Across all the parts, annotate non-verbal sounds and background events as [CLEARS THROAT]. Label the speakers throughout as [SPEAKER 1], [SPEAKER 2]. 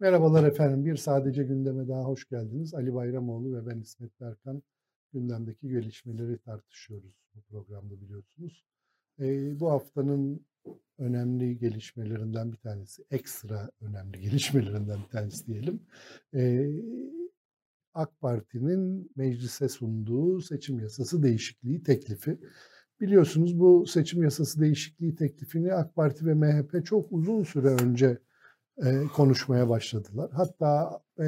[SPEAKER 1] Merhabalar efendim. Bir sadece gündeme daha hoş geldiniz. Ali Bayramoğlu ve ben İsmet Berkan gündemdeki gelişmeleri tartışıyoruz bu programda biliyorsunuz. Ee, bu haftanın önemli gelişmelerinden bir tanesi, ekstra önemli [LAUGHS] gelişmelerinden bir tanesi diyelim. Ee, AK Parti'nin meclise sunduğu seçim yasası değişikliği teklifi. Biliyorsunuz bu seçim yasası değişikliği teklifini AK Parti ve MHP çok uzun süre önce e, konuşmaya başladılar. Hatta e,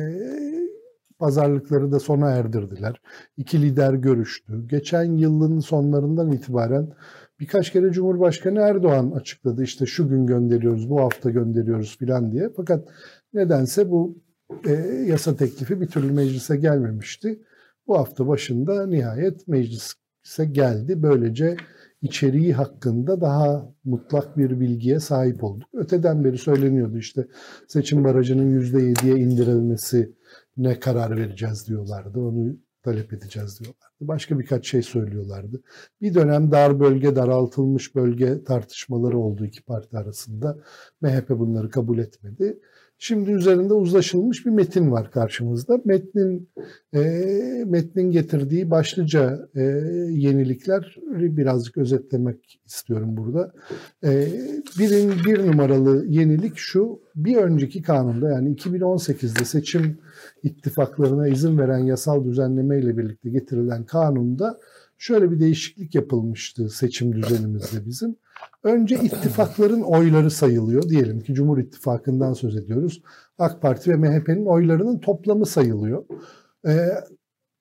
[SPEAKER 1] pazarlıkları da sona erdirdiler. İki lider görüştü. Geçen yılın sonlarından itibaren birkaç kere Cumhurbaşkanı Erdoğan açıkladı. İşte şu gün gönderiyoruz, bu hafta gönderiyoruz filan diye. Fakat nedense bu e, yasa teklifi bir türlü meclise gelmemişti. Bu hafta başında nihayet meclise geldi. Böylece içeriği hakkında daha mutlak bir bilgiye sahip olduk. Öteden beri söyleniyordu işte seçim barajının %7'ye indirilmesi ne karar vereceğiz diyorlardı. Onu talep edeceğiz diyorlardı. Başka birkaç şey söylüyorlardı. Bir dönem dar bölge, daraltılmış bölge tartışmaları oldu iki parti arasında. MHP bunları kabul etmedi. Şimdi üzerinde uzlaşılmış bir metin var karşımızda. Metnin e, metnin getirdiği başlıca e, yenilikleri birazcık özetlemek istiyorum burada. E, birin bir numaralı yenilik şu: bir önceki kanunda yani 2018'de seçim ittifaklarına izin veren yasal düzenleme ile birlikte getirilen kanunda şöyle bir değişiklik yapılmıştı seçim düzenimizde bizim. Önce ittifakların oyları sayılıyor. Diyelim ki Cumhur İttifakı'ndan söz ediyoruz. AK Parti ve MHP'nin oylarının toplamı sayılıyor. Ee,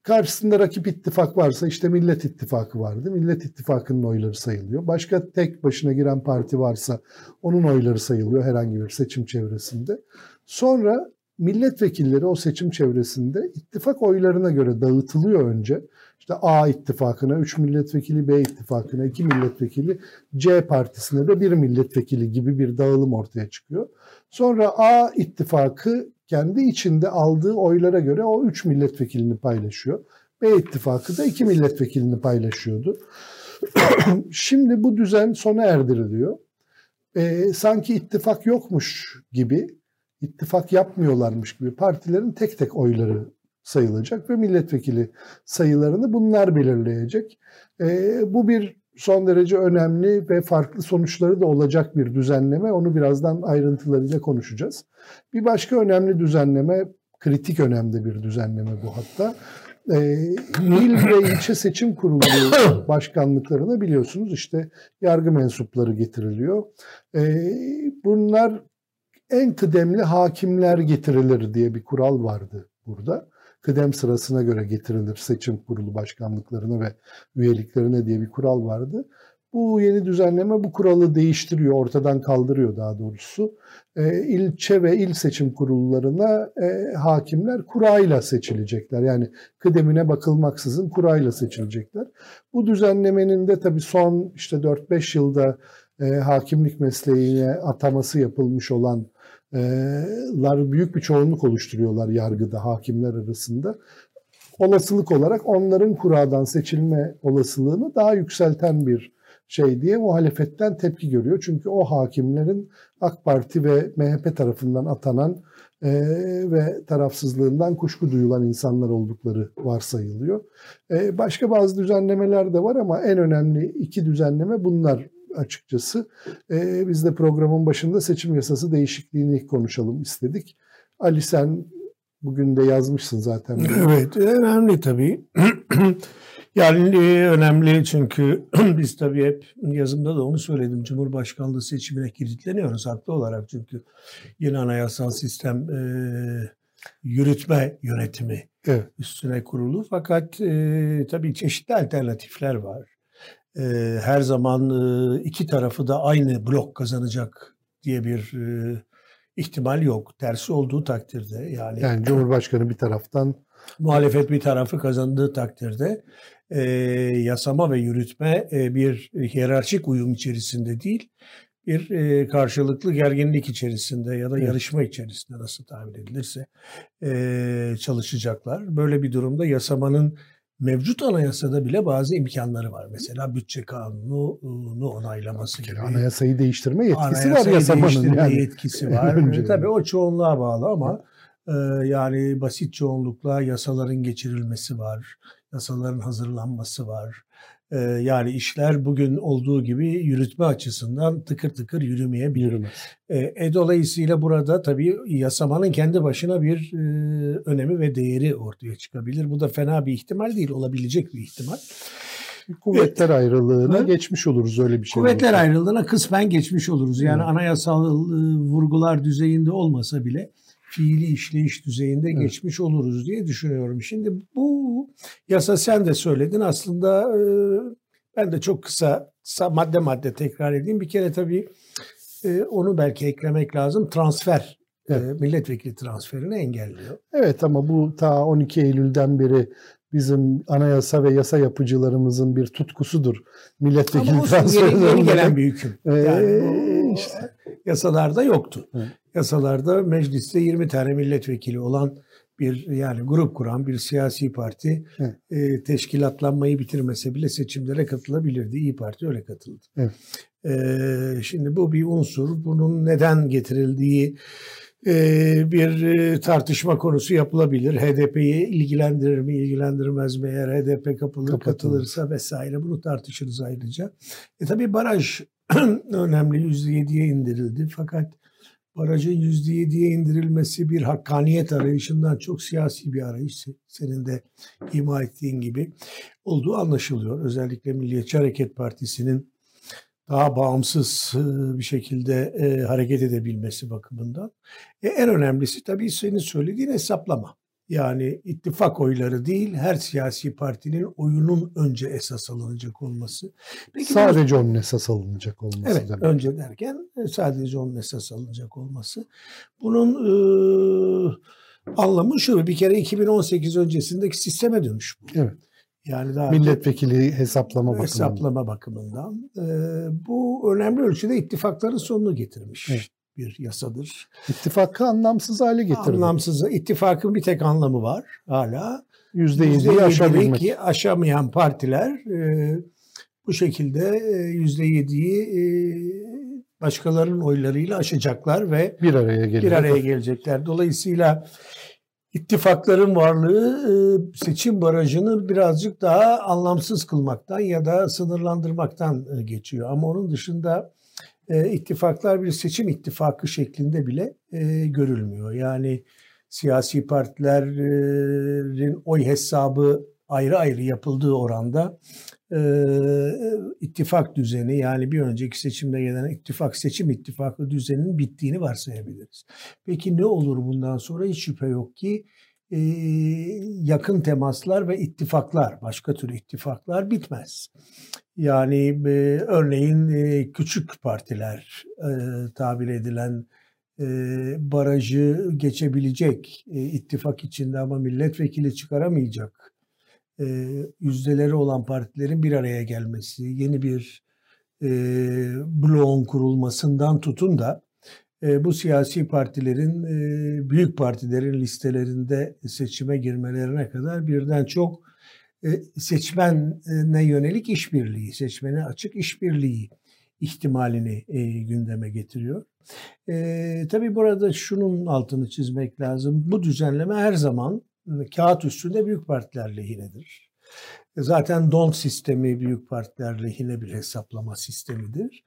[SPEAKER 1] karşısında rakip ittifak varsa işte Millet İttifakı vardı. Millet İttifakı'nın oyları sayılıyor. Başka tek başına giren parti varsa onun oyları sayılıyor herhangi bir seçim çevresinde. Sonra milletvekilleri o seçim çevresinde ittifak oylarına göre dağıtılıyor önce. İşte A ittifakına 3 milletvekili, B ittifakına 2 milletvekili, C partisine de 1 milletvekili gibi bir dağılım ortaya çıkıyor. Sonra A ittifakı kendi içinde aldığı oylara göre o 3 milletvekilini paylaşıyor. B ittifakı da 2 milletvekilini paylaşıyordu. [CLEARS THROAT] Şimdi bu düzen sona erdiriliyor. E, sanki ittifak yokmuş gibi, ittifak yapmıyorlarmış gibi partilerin tek tek oyları sayılacak ve milletvekili sayılarını bunlar belirleyecek. E, bu bir son derece önemli ve farklı sonuçları da olacak bir düzenleme. Onu birazdan ayrıntılarıyla konuşacağız. Bir başka önemli düzenleme, kritik önemli bir düzenleme bu hatta. E, il ve ilçe seçim kurulu [COUGHS] başkanlıklarına biliyorsunuz işte yargı mensupları getiriliyor. E, bunlar en kıdemli hakimler getirilir diye bir kural vardı burada kıdem sırasına göre getirilir seçim kurulu başkanlıklarına ve üyeliklerine diye bir kural vardı. Bu yeni düzenleme bu kuralı değiştiriyor, ortadan kaldırıyor daha doğrusu. E, ilçe ve il seçim kurullarına e, hakimler kurayla seçilecekler. Yani kıdemine bakılmaksızın kurayla seçilecekler. Bu düzenlemenin de tabii son işte 4-5 yılda e, hakimlik mesleğine ataması yapılmış olan lar büyük bir çoğunluk oluşturuyorlar yargıda hakimler arasında. Olasılık olarak onların kuradan seçilme olasılığını daha yükselten bir şey diye muhalefetten tepki görüyor. Çünkü o hakimlerin AK Parti ve MHP tarafından atanan e, ve tarafsızlığından kuşku duyulan insanlar oldukları varsayılıyor. E, başka bazı düzenlemeler de var ama en önemli iki düzenleme bunlar açıkçası. E, biz de programın başında seçim yasası değişikliğini konuşalım istedik. Ali sen bugün de yazmışsın zaten.
[SPEAKER 2] Evet önemli tabii. [CLEARS THROAT] yani e, önemli çünkü [CLEARS THROAT] biz tabii hep yazımda da onu söyledim. Cumhurbaşkanlığı seçimine kilitleniyoruz haklı olarak çünkü yeni anayasal sistem e, yürütme yönetimi evet. üstüne kurulu. Fakat e, tabii çeşitli alternatifler var her zaman iki tarafı da aynı blok kazanacak diye bir ihtimal yok. Tersi olduğu takdirde yani.
[SPEAKER 1] Yani Cumhurbaşkanı bir taraftan [CLEARS THROAT]
[SPEAKER 2] muhalefet bir tarafı kazandığı takdirde e, yasama ve yürütme e, bir hiyerarşik uyum içerisinde değil, bir e, karşılıklı gerginlik içerisinde ya da evet. yarışma içerisinde nasıl tabir edilirse e, çalışacaklar. Böyle bir durumda yasamanın mevcut anayasada bile bazı imkanları var. Mesela bütçe kanunu onaylaması gibi.
[SPEAKER 1] Anayasayı değiştirme yetkisi anayasayı var yasamanın. Değiştirme yani.
[SPEAKER 2] yetkisi [LAUGHS] var. Tabii o çoğunluğa bağlı ama e, yani basit çoğunlukla yasaların geçirilmesi var. Yasaların hazırlanması var. E, yani işler bugün olduğu gibi yürütme açısından tıkır tıkır yürümeyebilir. E, e, dolayısıyla burada tabii yasamanın kendi başına bir e, önemi ve değeri ortaya çıkabilir. Bu da fena bir ihtimal değil, olabilecek bir ihtimal.
[SPEAKER 1] Kuvvetler ayrılığına evet. geçmiş oluruz öyle bir şey.
[SPEAKER 2] Kuvvetler olursa. ayrılığına kısmen geçmiş oluruz. Yani evet. anayasal vurgular düzeyinde olmasa bile fiili işleyiş düzeyinde evet. geçmiş oluruz diye düşünüyorum. Şimdi bu yasa sen de söyledin aslında e, ben de çok kısa, madde madde tekrar edeyim. Bir kere tabii e, onu belki eklemek lazım. Transfer e, Evet. milletvekili transferini engelliyor.
[SPEAKER 1] Evet ama bu ta 12 Eylül'den beri bizim anayasa ve yasa yapıcılarımızın bir tutkusudur. Milletvekili transferleri.
[SPEAKER 2] Yeni, yeni gelen bir hüküm. Yani ee, işte. yasalarda yoktu. Evet yasalarda mecliste 20 tane milletvekili olan bir yani grup kuran bir siyasi parti e, teşkilatlanmayı bitirmese bile seçimlere katılabilirdi. İyi Parti öyle katıldı. Evet. E, şimdi bu bir unsur. Bunun neden getirildiği bir e, tartışma konusu yapılabilir. HDP'yi ilgilendirir mi, ilgilendirmez mi? Eğer HDP kapılır, katılırsa vesaire bunu tartışırız ayrıca. E tabii baraj [CLEARS THROAT] önemli %7'ye indirildi. Fakat barajın %7'ye indirilmesi bir hakkaniyet arayışından çok siyasi bir arayış senin de ima ettiğin gibi olduğu anlaşılıyor. Özellikle Milliyetçi Hareket Partisi'nin daha bağımsız bir şekilde hareket edebilmesi bakımından. E, en önemlisi tabii senin söylediğin hesaplama. Yani ittifak oyları değil, her siyasi partinin oyunun önce esas alınacak olması.
[SPEAKER 1] Peki sadece onun esas alınacak olması.
[SPEAKER 2] Evet, demek. önce derken e, sadece onun esas alınacak olması. Bunun e, anlamı şu, bir kere 2018 öncesindeki sisteme dönüş bu.
[SPEAKER 1] Evet. Yani daha milletvekili hesaplama bakımından.
[SPEAKER 2] Hesaplama bakımından. E, bu önemli ölçüde ittifakların sonunu getirmiş. Evet bir yasadır.
[SPEAKER 1] İttifakı anlamsız hale getirdi.
[SPEAKER 2] Anlamsız. İttifakın bir tek anlamı var hala.
[SPEAKER 1] %7'yi aşabilmek.
[SPEAKER 2] aşamayan partiler e, bu şekilde %7'yi e, başkalarının oylarıyla aşacaklar ve
[SPEAKER 1] bir araya, gelecek.
[SPEAKER 2] bir araya gelecekler. Dolayısıyla ittifakların varlığı e, seçim barajını birazcık daha anlamsız kılmaktan ya da sınırlandırmaktan e, geçiyor. Ama onun dışında e, ittifaklar bir seçim ittifakı şeklinde bile görülmüyor. Yani siyasi partilerin oy hesabı ayrı ayrı yapıldığı oranda ittifak düzeni yani bir önceki seçimde gelen ittifak seçim ittifakı düzeninin bittiğini varsayabiliriz. Peki ne olur bundan sonra hiç şüphe yok ki e, yakın temaslar ve ittifaklar, başka tür ittifaklar bitmez. Yani e, örneğin e, küçük partiler e, tabir edilen e, barajı geçebilecek e, ittifak içinde ama milletvekili çıkaramayacak e, yüzdeleri olan partilerin bir araya gelmesi, yeni bir e, bloğun kurulmasından tutun da e, bu siyasi partilerin e, büyük partilerin listelerinde seçime girmelerine kadar birden çok e, seçmene yönelik işbirliği, seçmene açık işbirliği ihtimalini e, gündeme getiriyor. E, tabii burada şunun altını çizmek lazım. Bu düzenleme her zaman kağıt üstünde büyük partiler lehinedir. Zaten don sistemi büyük partiler lehine bir hesaplama sistemidir.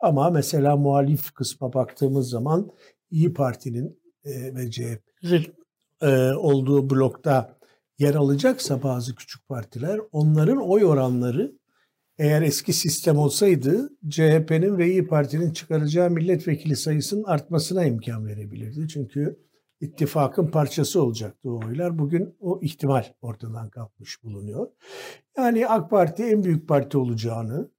[SPEAKER 2] Ama mesela muhalif kısma baktığımız zaman İyi Parti'nin e, ve CHP'nin e, olduğu blokta yer alacaksa bazı küçük partiler onların oy oranları eğer eski sistem olsaydı CHP'nin ve İyi Parti'nin çıkaracağı milletvekili sayısının artmasına imkan verebilirdi. Çünkü ittifakın parçası olacaktı o oylar. Bugün o ihtimal ortadan kalkmış bulunuyor. Yani AK Parti en büyük parti olacağını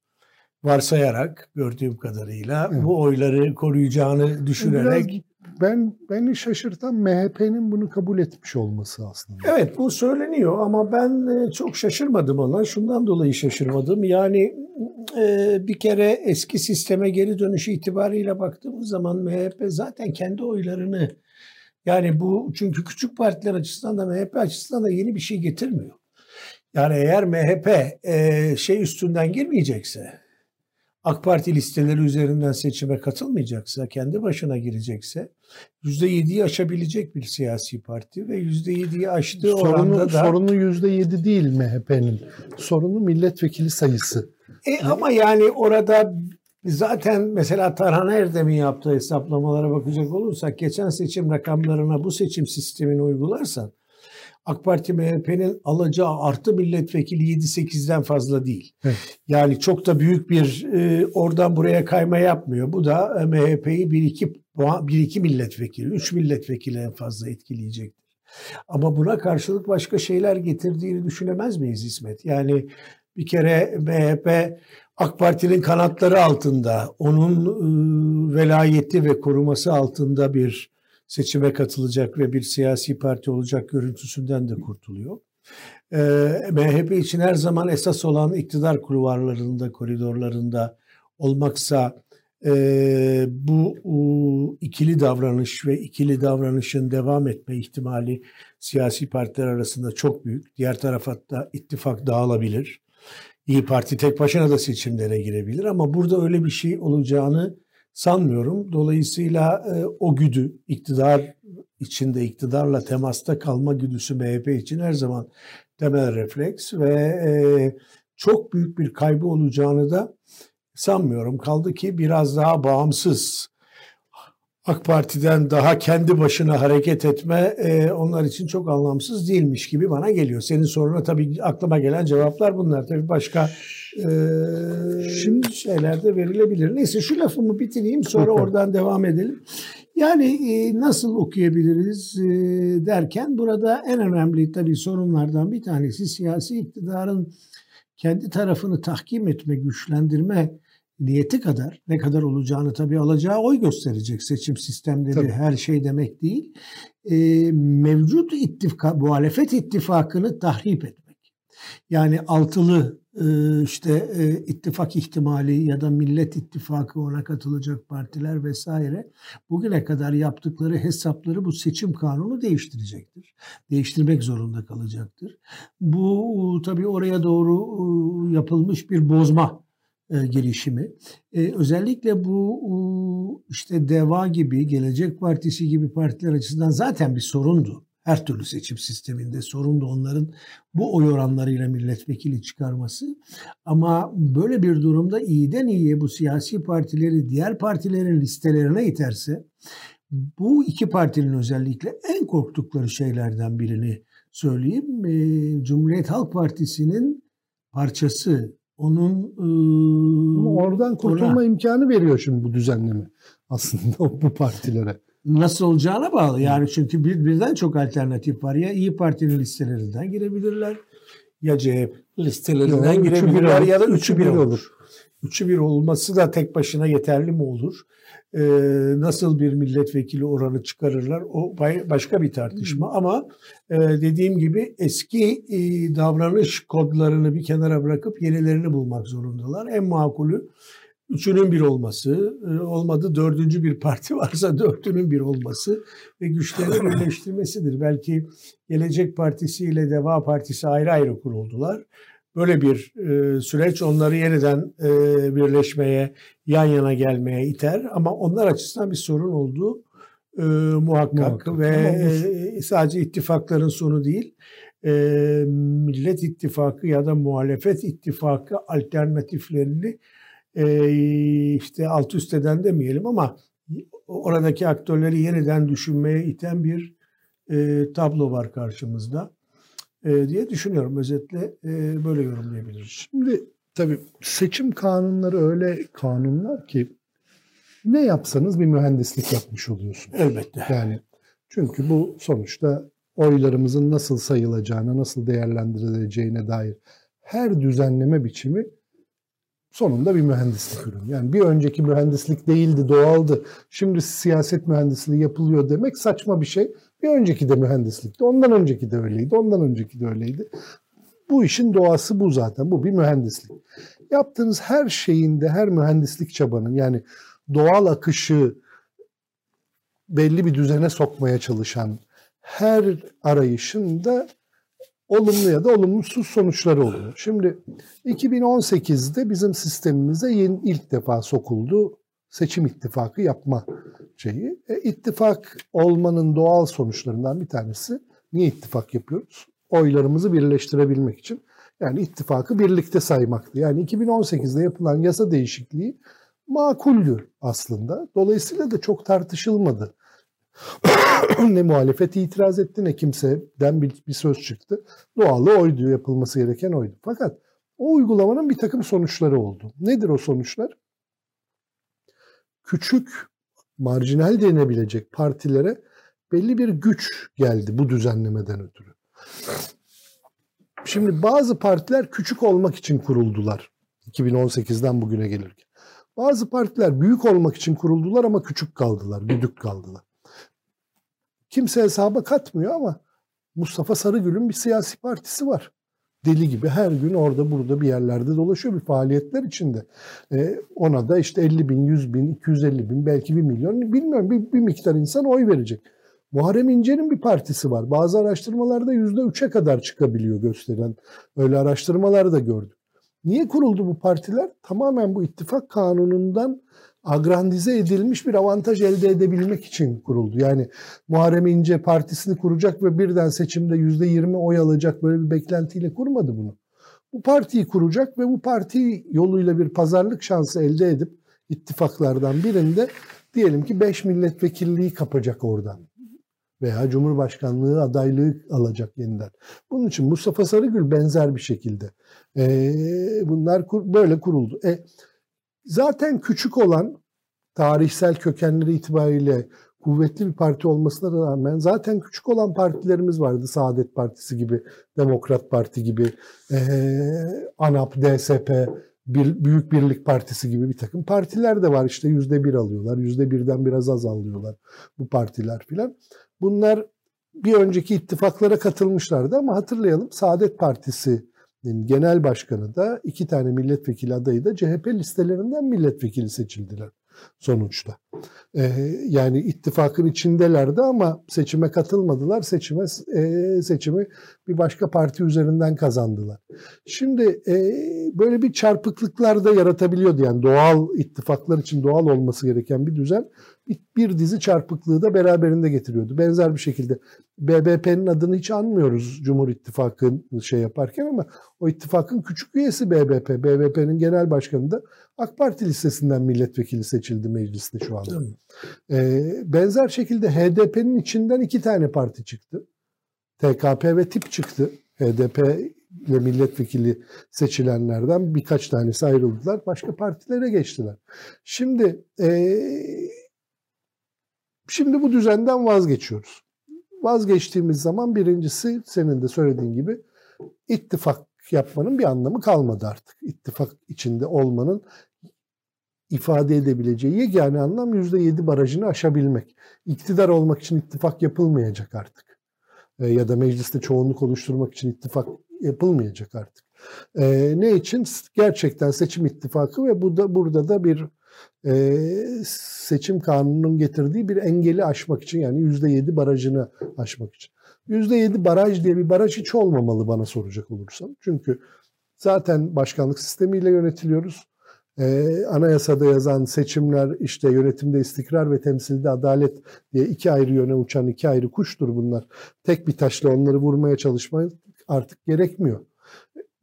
[SPEAKER 2] varsayarak gördüğüm kadarıyla evet. bu oyları koruyacağını düşünerek Biraz
[SPEAKER 1] ben beni şaşırtan MHP'nin bunu kabul etmiş olması aslında.
[SPEAKER 2] Evet bu söyleniyor ama ben e, çok şaşırmadım ona. Şundan dolayı şaşırmadım. Yani e, bir kere eski sisteme geri dönüşü itibariyle baktığımız zaman MHP zaten kendi oylarını yani bu çünkü küçük partiler açısından da MHP açısından da yeni bir şey getirmiyor. Yani eğer MHP e, şey üstünden girmeyecekse, AK Parti listeleri üzerinden seçime katılmayacaksa, kendi başına girecekse %7'yi aşabilecek bir siyasi parti ve %7'yi aştığı
[SPEAKER 1] sorunu,
[SPEAKER 2] oranda da...
[SPEAKER 1] Sorunu %7 değil MHP'nin. Sorunu milletvekili sayısı.
[SPEAKER 2] E, ama yani orada zaten mesela Tarhan Erdem'in yaptığı hesaplamalara bakacak olursak geçen seçim rakamlarına bu seçim sistemini uygularsan AK Parti MHP'nin alacağı artı milletvekili 7-8'den fazla değil. Evet. Yani çok da büyük bir e, oradan buraya kayma yapmıyor. Bu da MHP'yi 1-2 1-2 milletvekili, 3 milletvekili en fazla etkileyecektir. Ama buna karşılık başka şeyler getirdiğini düşünemez miyiz İsmet? Yani bir kere MHP AK Parti'nin kanatları altında, onun e, velayeti ve koruması altında bir seçime katılacak ve bir siyasi parti olacak görüntüsünden de kurtuluyor. E, MHP için her zaman esas olan iktidar kulvarlarında, koridorlarında olmaksa e, bu u, ikili davranış ve ikili davranışın devam etme ihtimali siyasi partiler arasında çok büyük. Diğer tarafa da ittifak dağılabilir. İyi Parti tek başına da seçimlere girebilir ama burada öyle bir şey olacağını sanmıyorum. Dolayısıyla e, o güdü iktidar içinde iktidarla temasta kalma güdüsü MHP için her zaman temel refleks ve e, çok büyük bir kaybı olacağını da sanmıyorum. Kaldı ki biraz daha bağımsız AK Parti'den daha kendi başına hareket etme e, onlar için çok anlamsız değilmiş gibi bana geliyor. Senin soruna tabii aklıma gelen cevaplar bunlar. Tabii başka e, Şimdi şeyler de verilebilir. Neyse şu lafımı bitireyim sonra oradan devam edelim. Yani e, nasıl okuyabiliriz e, derken burada en önemli tabii sorunlardan bir tanesi siyasi iktidarın kendi tarafını tahkim etme, güçlendirme niyeti kadar ne kadar olacağını tabii alacağı oy gösterecek seçim sistemleri tabii. her şey demek değil. E, mevcut ittifak, muhalefet ittifakını tahrip etmek. Yani altılı e, işte e, ittifak ihtimali ya da millet ittifakı ona katılacak partiler vesaire bugüne kadar yaptıkları hesapları bu seçim kanunu değiştirecektir. Değiştirmek zorunda kalacaktır. Bu tabii oraya doğru yapılmış bir bozma e, gelişimi. E, özellikle bu işte DEVA gibi, Gelecek Partisi gibi partiler açısından zaten bir sorundu. Her türlü seçim sisteminde sorundu onların bu oy oranlarıyla milletvekili çıkarması. Ama böyle bir durumda iyiden iyiye bu siyasi partileri diğer partilerin listelerine iterse bu iki partinin özellikle en korktukları şeylerden birini söyleyeyim. E, Cumhuriyet Halk Partisi'nin parçası onun
[SPEAKER 1] Ama oradan kurtulma ona, imkanı veriyor şimdi bu düzenleme aslında [LAUGHS] bu partilere.
[SPEAKER 2] Nasıl olacağına bağlı. Yani çünkü bir, birden çok alternatif var. Ya İyi Parti'nin listelerinden girebilirler ya CHP listelerinden girebilirler ya da üçü bir olur. Üçü bir olması da tek başına yeterli mi olur? Ee, nasıl bir milletvekili oranı çıkarırlar? O başka bir tartışma. Ama e, dediğim gibi eski e, davranış kodlarını bir kenara bırakıp yenilerini bulmak zorundalar. En makulü üçünün bir olması, e, olmadı dördüncü bir parti [LAUGHS] varsa dörtünün bir olması ve güçlerini [LAUGHS] birleştirmesidir. Belki Gelecek Partisi ile Deva Partisi ayrı ayrı kuruldular. Böyle bir e, süreç onları yeniden e, birleşmeye, yan yana gelmeye iter. Ama onlar açısından bir sorun olduğu e, muhakkak. muhakkak ve e, sadece ittifakların sonu değil. E, Millet İttifakı ya da muhalefet ittifakı alternatiflerini e, işte alt üst eden demeyelim ama oradaki aktörleri yeniden düşünmeye iten bir e, tablo var karşımızda e, diye düşünüyorum. Özetle e, böyle yorumlayabiliriz.
[SPEAKER 1] Şimdi tabii seçim kanunları öyle kanunlar ki ne yapsanız bir mühendislik yapmış oluyorsunuz.
[SPEAKER 2] Elbette.
[SPEAKER 1] Yani çünkü bu sonuçta oylarımızın nasıl sayılacağına, nasıl değerlendirileceğine dair her düzenleme biçimi sonunda bir mühendislik ürünü. Yani bir önceki mühendislik değildi, doğaldı. Şimdi siyaset mühendisliği yapılıyor demek saçma bir şey. Bir önceki de mühendislikti. Ondan önceki de öyleydi. Ondan önceki de öyleydi. Bu işin doğası bu zaten. Bu bir mühendislik. Yaptığınız her şeyinde, her mühendislik çabanın yani doğal akışı belli bir düzene sokmaya çalışan her arayışın da olumlu ya da olumsuz sonuçları oluyor. Şimdi 2018'de bizim sistemimize yeni ilk defa sokuldu seçim ittifakı yapma şeyi. E, ittifak olmanın doğal sonuçlarından bir tanesi niye ittifak yapıyoruz? Oylarımızı birleştirebilmek için. Yani ittifakı birlikte saymaktı. Yani 2018'de yapılan yasa değişikliği makuldü aslında. Dolayısıyla da çok tartışılmadı. [COUGHS] ne muhalefet itiraz etti ne kimseden bir, bir söz çıktı. Doğalı oydu, yapılması gereken oydu. Fakat o uygulamanın bir takım sonuçları oldu. Nedir o sonuçlar? Küçük, marjinal denebilecek partilere belli bir güç geldi bu düzenlemeden ötürü. Şimdi bazı partiler küçük olmak için kuruldular 2018'den bugüne gelirken. Bazı partiler büyük olmak için kuruldular ama küçük kaldılar, güdük kaldılar. Kimse hesaba katmıyor ama Mustafa Sarıgül'ün bir siyasi partisi var. Deli gibi her gün orada burada bir yerlerde dolaşıyor bir faaliyetler içinde. Ee, ona da işte 50 bin, 100 bin, 250 bin belki 1 milyon bilmiyorum bir, bir miktar insan oy verecek. Muharrem İnce'nin bir partisi var. Bazı araştırmalarda %3'e kadar çıkabiliyor gösteren. Öyle araştırmalar da gördük. Niye kuruldu bu partiler? Tamamen bu ittifak kanunundan agrandize edilmiş bir avantaj elde edebilmek için kuruldu. Yani Muharrem İnce partisini kuracak ve birden seçimde yüzde yirmi oy alacak böyle bir beklentiyle kurmadı bunu. Bu partiyi kuracak ve bu parti yoluyla bir pazarlık şansı elde edip ittifaklardan birinde diyelim ki 5 milletvekilliği kapacak oradan veya Cumhurbaşkanlığı adaylığı alacak yeniden. Bunun için Mustafa Sarıgül benzer bir şekilde. Ee, bunlar kur, böyle kuruldu. E, zaten küçük olan tarihsel kökenleri itibariyle kuvvetli bir parti olmasına rağmen zaten küçük olan partilerimiz vardı. Saadet Partisi gibi, Demokrat Parti gibi, e, ANAP, DSP, bir, Büyük Birlik Partisi gibi bir takım partiler de var. İşte yüzde bir alıyorlar, yüzde birden biraz az alıyorlar bu partiler filan. Bunlar bir önceki ittifaklara katılmışlardı ama hatırlayalım Saadet Partisi'nin genel başkanı da iki tane milletvekili adayı da CHP listelerinden milletvekili seçildiler sonuçta. Ee, yani ittifakın içindelerdi ama seçime katılmadılar. Seçime e, seçimi bir başka parti üzerinden kazandılar. Şimdi e, böyle bir çarpıklıklar da yaratabiliyordu. Yani doğal ittifaklar için doğal olması gereken bir düzen bir dizi çarpıklığı da beraberinde getiriyordu. Benzer bir şekilde BBP'nin adını hiç anmıyoruz Cumhur İttifakı'nın şey yaparken ama o ittifakın küçük üyesi BBP. BBP'nin genel başkanı da AK Parti listesinden milletvekili seçildi mecliste şu anda. Ee, benzer şekilde HDP'nin içinden iki tane parti çıktı. TKP ve TİP çıktı. HDP ile milletvekili seçilenlerden birkaç tanesi ayrıldılar. Başka partilere geçtiler. Şimdi e, şimdi bu düzenden vazgeçiyoruz. Vazgeçtiğimiz zaman birincisi senin de söylediğin gibi ittifak yapmanın bir anlamı kalmadı artık. İttifak içinde olmanın ifade edebileceği yegane anlam %7 barajını aşabilmek. İktidar olmak için ittifak yapılmayacak artık. E, ya da mecliste çoğunluk oluşturmak için ittifak yapılmayacak artık. E, ne için? Gerçekten seçim ittifakı ve bu da burada da bir e, seçim kanununun getirdiği bir engeli aşmak için yani %7 barajını aşmak için. %7 baraj diye bir baraj hiç olmamalı bana soracak olursan. Çünkü zaten başkanlık sistemiyle yönetiliyoruz. Ee, anayasada yazan seçimler işte yönetimde istikrar ve temsilde adalet diye iki ayrı yöne uçan iki ayrı kuştur bunlar. Tek bir taşla onları vurmaya çalışmak artık gerekmiyor.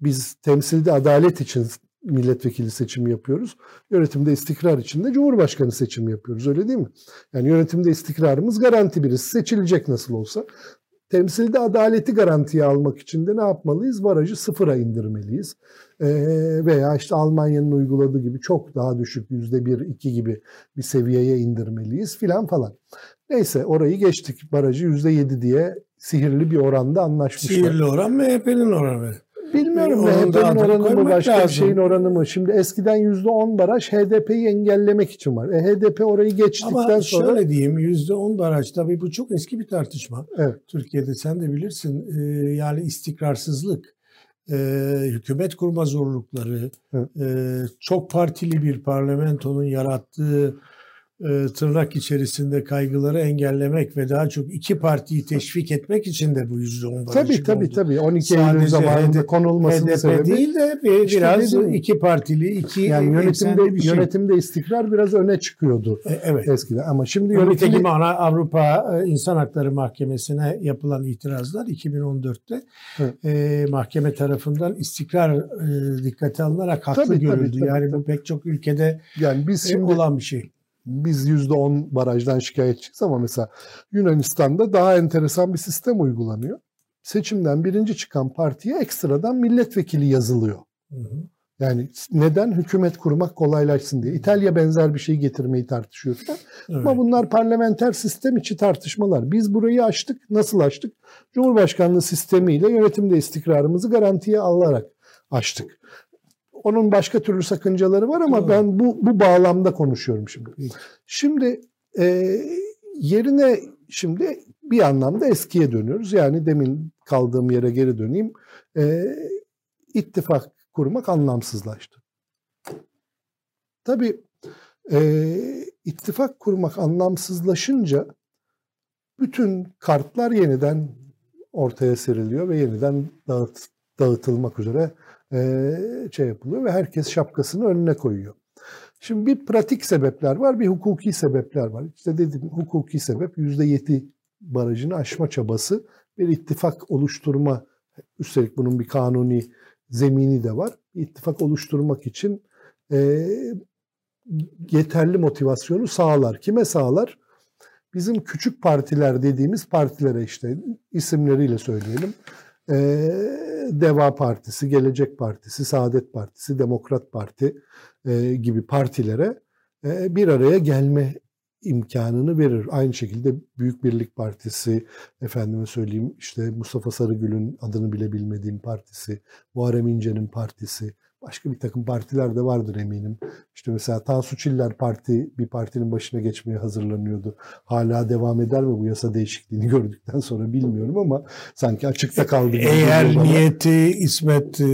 [SPEAKER 1] Biz temsilde adalet için milletvekili seçimi yapıyoruz. Yönetimde istikrar için de cumhurbaşkanı seçimi yapıyoruz öyle değil mi? Yani yönetimde istikrarımız garanti birisi seçilecek nasıl olsa. Temsilde adaleti garantiye almak için de ne yapmalıyız? Barajı sıfıra indirmeliyiz. Ee, veya işte Almanya'nın uyguladığı gibi çok daha düşük yüzde bir, iki gibi bir seviyeye indirmeliyiz filan falan. Neyse orayı geçtik. Barajı yüzde yedi diye sihirli bir oranda anlaşmışlar.
[SPEAKER 2] Sihirli oran MHP'nin oranı.
[SPEAKER 1] Bilmiyorum MHP'nin oranı mı başka lazım. bir şeyin oranı mı? Şimdi eskiden yüzde on baraj HDP'yi engellemek için var. E, HDP orayı geçtikten Ama sonra...
[SPEAKER 2] Ama şöyle diyeyim yüzde on baraj tabii bu çok eski bir tartışma. Evet. Türkiye'de sen de bilirsin e, yani istikrarsızlık, e, hükümet kurma zorlukları, e, çok partili bir parlamentonun yarattığı e, tırnak içerisinde kaygıları engellemek ve daha çok iki partiyi teşvik etmek için de bu yüzde on
[SPEAKER 1] Tabii tabii oldu. tabii. 12 Eylül zamanında HDP, konulmasının
[SPEAKER 2] HDP sebebi değil de bir, işte biraz dedim, iki partili, iki
[SPEAKER 1] yani yönetimde bir şey. yönetimde istikrar biraz öne çıkıyordu. E, evet. Eskiden ama şimdi
[SPEAKER 2] yönetimi ana Avrupa e, İnsan Hakları Mahkemesi'ne yapılan itirazlar 2014'te e, mahkeme tarafından istikrar e, dikkate alınarak haklı tabii, görüldü. Tabii, tabii, yani tabii. bu pek çok ülkede yani biz e, şimdi olan bir şey
[SPEAKER 1] biz %10 barajdan şikayetçiyiz ama mesela Yunanistan'da daha enteresan bir sistem uygulanıyor. Seçimden birinci çıkan partiye ekstradan milletvekili yazılıyor. Hı hı. Yani neden? Hükümet kurmak kolaylaşsın diye. İtalya benzer bir şey getirmeyi tartışıyor. Evet. Ama bunlar parlamenter sistem içi tartışmalar. Biz burayı açtık. Nasıl açtık? Cumhurbaşkanlığı sistemiyle yönetimde istikrarımızı garantiye alarak açtık. Onun başka türlü sakıncaları var ama ben bu bu bağlamda konuşuyorum şimdi. Şimdi e, yerine şimdi bir anlamda eskiye dönüyoruz. Yani demin kaldığım yere geri döneyim. E, ittifak kurmak anlamsızlaştı. Tabii e, ittifak kurmak anlamsızlaşınca bütün kartlar yeniden ortaya seriliyor ve yeniden dağıt, dağıtılmak üzere şey yapılıyor ve herkes şapkasını önüne koyuyor. Şimdi bir pratik sebepler var, bir hukuki sebepler var. İşte dedim hukuki sebep %7 barajını aşma çabası, bir ittifak oluşturma, üstelik bunun bir kanuni zemini de var. İttifak oluşturmak için e, yeterli motivasyonu sağlar. Kime sağlar? Bizim küçük partiler dediğimiz partilere işte isimleriyle söyleyelim. Deva Partisi, Gelecek Partisi, Saadet Partisi, Demokrat Parti gibi partilere bir araya gelme imkanını verir. Aynı şekilde Büyük Birlik Partisi, efendime söyleyeyim işte Mustafa Sarıgül'ün adını bile bilmediğim partisi, Muharrem İnce'nin partisi, Başka bir takım partiler de vardır eminim. İşte mesela Tansu Çiller Parti bir partinin başına geçmeye hazırlanıyordu. Hala devam eder mi bu yasa değişikliğini [LAUGHS] gördükten sonra bilmiyorum ama sanki açıkta kaldı.
[SPEAKER 2] Eğer niyeti İsmet e,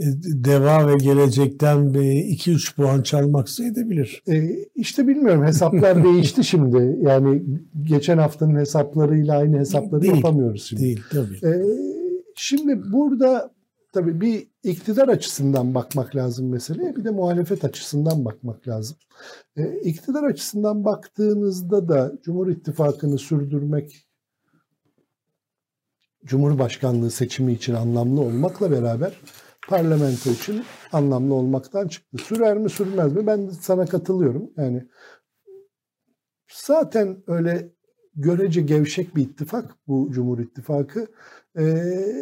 [SPEAKER 2] e, deva ve gelecekten 2-3 puan çalmaksa edebilir.
[SPEAKER 1] E, işte bilmiyorum hesaplar [LAUGHS] değişti şimdi. Yani geçen haftanın hesaplarıyla aynı hesapları değil, yapamıyoruz şimdi.
[SPEAKER 2] Değil tabii.
[SPEAKER 1] E, şimdi burada tabii bir iktidar açısından bakmak lazım meseleye bir de muhalefet açısından bakmak lazım. E, iktidar açısından baktığınızda da Cumhur İttifakı'nı sürdürmek Cumhurbaşkanlığı seçimi için anlamlı olmakla beraber parlamento için anlamlı olmaktan çıktı. Sürer mi sürmez mi? Ben sana katılıyorum. Yani zaten öyle görece gevşek bir ittifak bu Cumhur İttifakı e,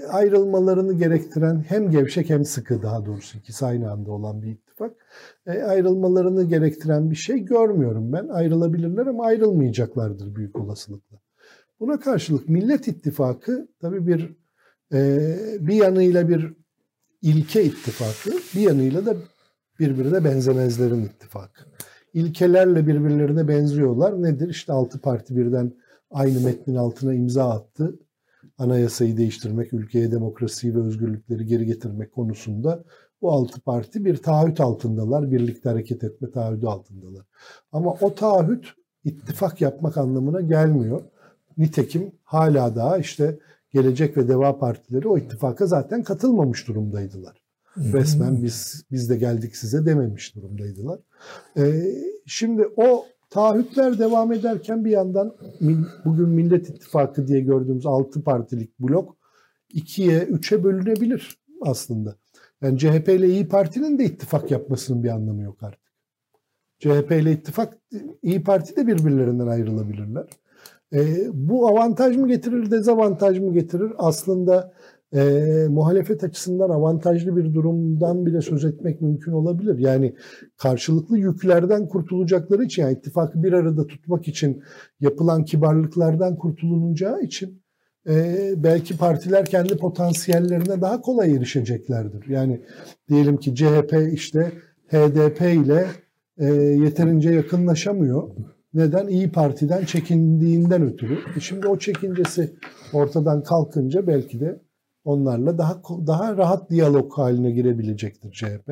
[SPEAKER 1] ayrılmalarını gerektiren hem gevşek hem sıkı daha doğrusu ikisi aynı anda olan bir ittifak. E, ayrılmalarını gerektiren bir şey görmüyorum ben. Ayrılabilirler ama ayrılmayacaklardır büyük olasılıkla. Buna karşılık Millet İttifakı tabii bir e, bir yanıyla bir ilke ittifakı, bir yanıyla da birbirine benzemezlerin ittifakı. İlkelerle birbirlerine benziyorlar. Nedir? İşte altı parti birden aynı metnin altına imza attı anayasayı değiştirmek, ülkeye demokrasiyi ve özgürlükleri geri getirmek konusunda bu altı parti bir taahhüt altındalar, birlikte hareket etme taahhüdü altındalar. Ama o taahhüt ittifak yapmak anlamına gelmiyor. Nitekim hala daha işte Gelecek ve Deva Partileri o ittifaka zaten katılmamış durumdaydılar. Resmen biz biz de geldik size dememiş durumdaydılar. Ee, şimdi o Taahhütler devam ederken bir yandan bugün Millet İttifakı diye gördüğümüz 6 partilik blok 2'ye 3'e bölünebilir aslında. Yani CHP ile İyi Parti'nin de ittifak yapmasının bir anlamı yok artık. CHP ile ittifak, İyi Parti de birbirlerinden ayrılabilirler. E, bu avantaj mı getirir, dezavantaj mı getirir? Aslında e, muhalefet açısından avantajlı bir durumdan bile söz etmek mümkün olabilir. Yani karşılıklı yüklerden kurtulacakları için, yani ittifakı bir arada tutmak için yapılan kibarlıklardan kurtulunacağı için e, belki partiler kendi potansiyellerine daha kolay erişeceklerdir. Yani diyelim ki CHP işte HDP ile e, yeterince yakınlaşamıyor. Neden? İyi Parti'den çekindiğinden ötürü. E şimdi o çekincesi ortadan kalkınca belki de onlarla daha daha rahat diyalog haline girebilecektir CHP.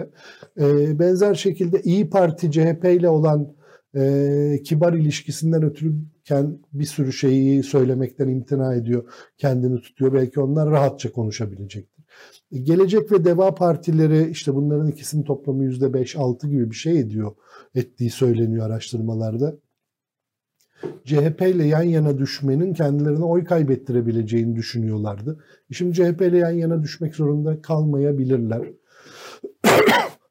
[SPEAKER 1] E, benzer şekilde İyi Parti CHP ile olan e, kibar ilişkisinden ötürü bir sürü şeyi söylemekten imtina ediyor, kendini tutuyor. Belki onlar rahatça konuşabilecektir. E, Gelecek ve Deva partileri işte bunların ikisinin toplamı %5-6 gibi bir şey ediyor, ettiği söyleniyor araştırmalarda. CHP ile yan yana düşmenin kendilerine oy kaybettirebileceğini düşünüyorlardı. Şimdi CHP ile yan yana düşmek zorunda kalmayabilirler.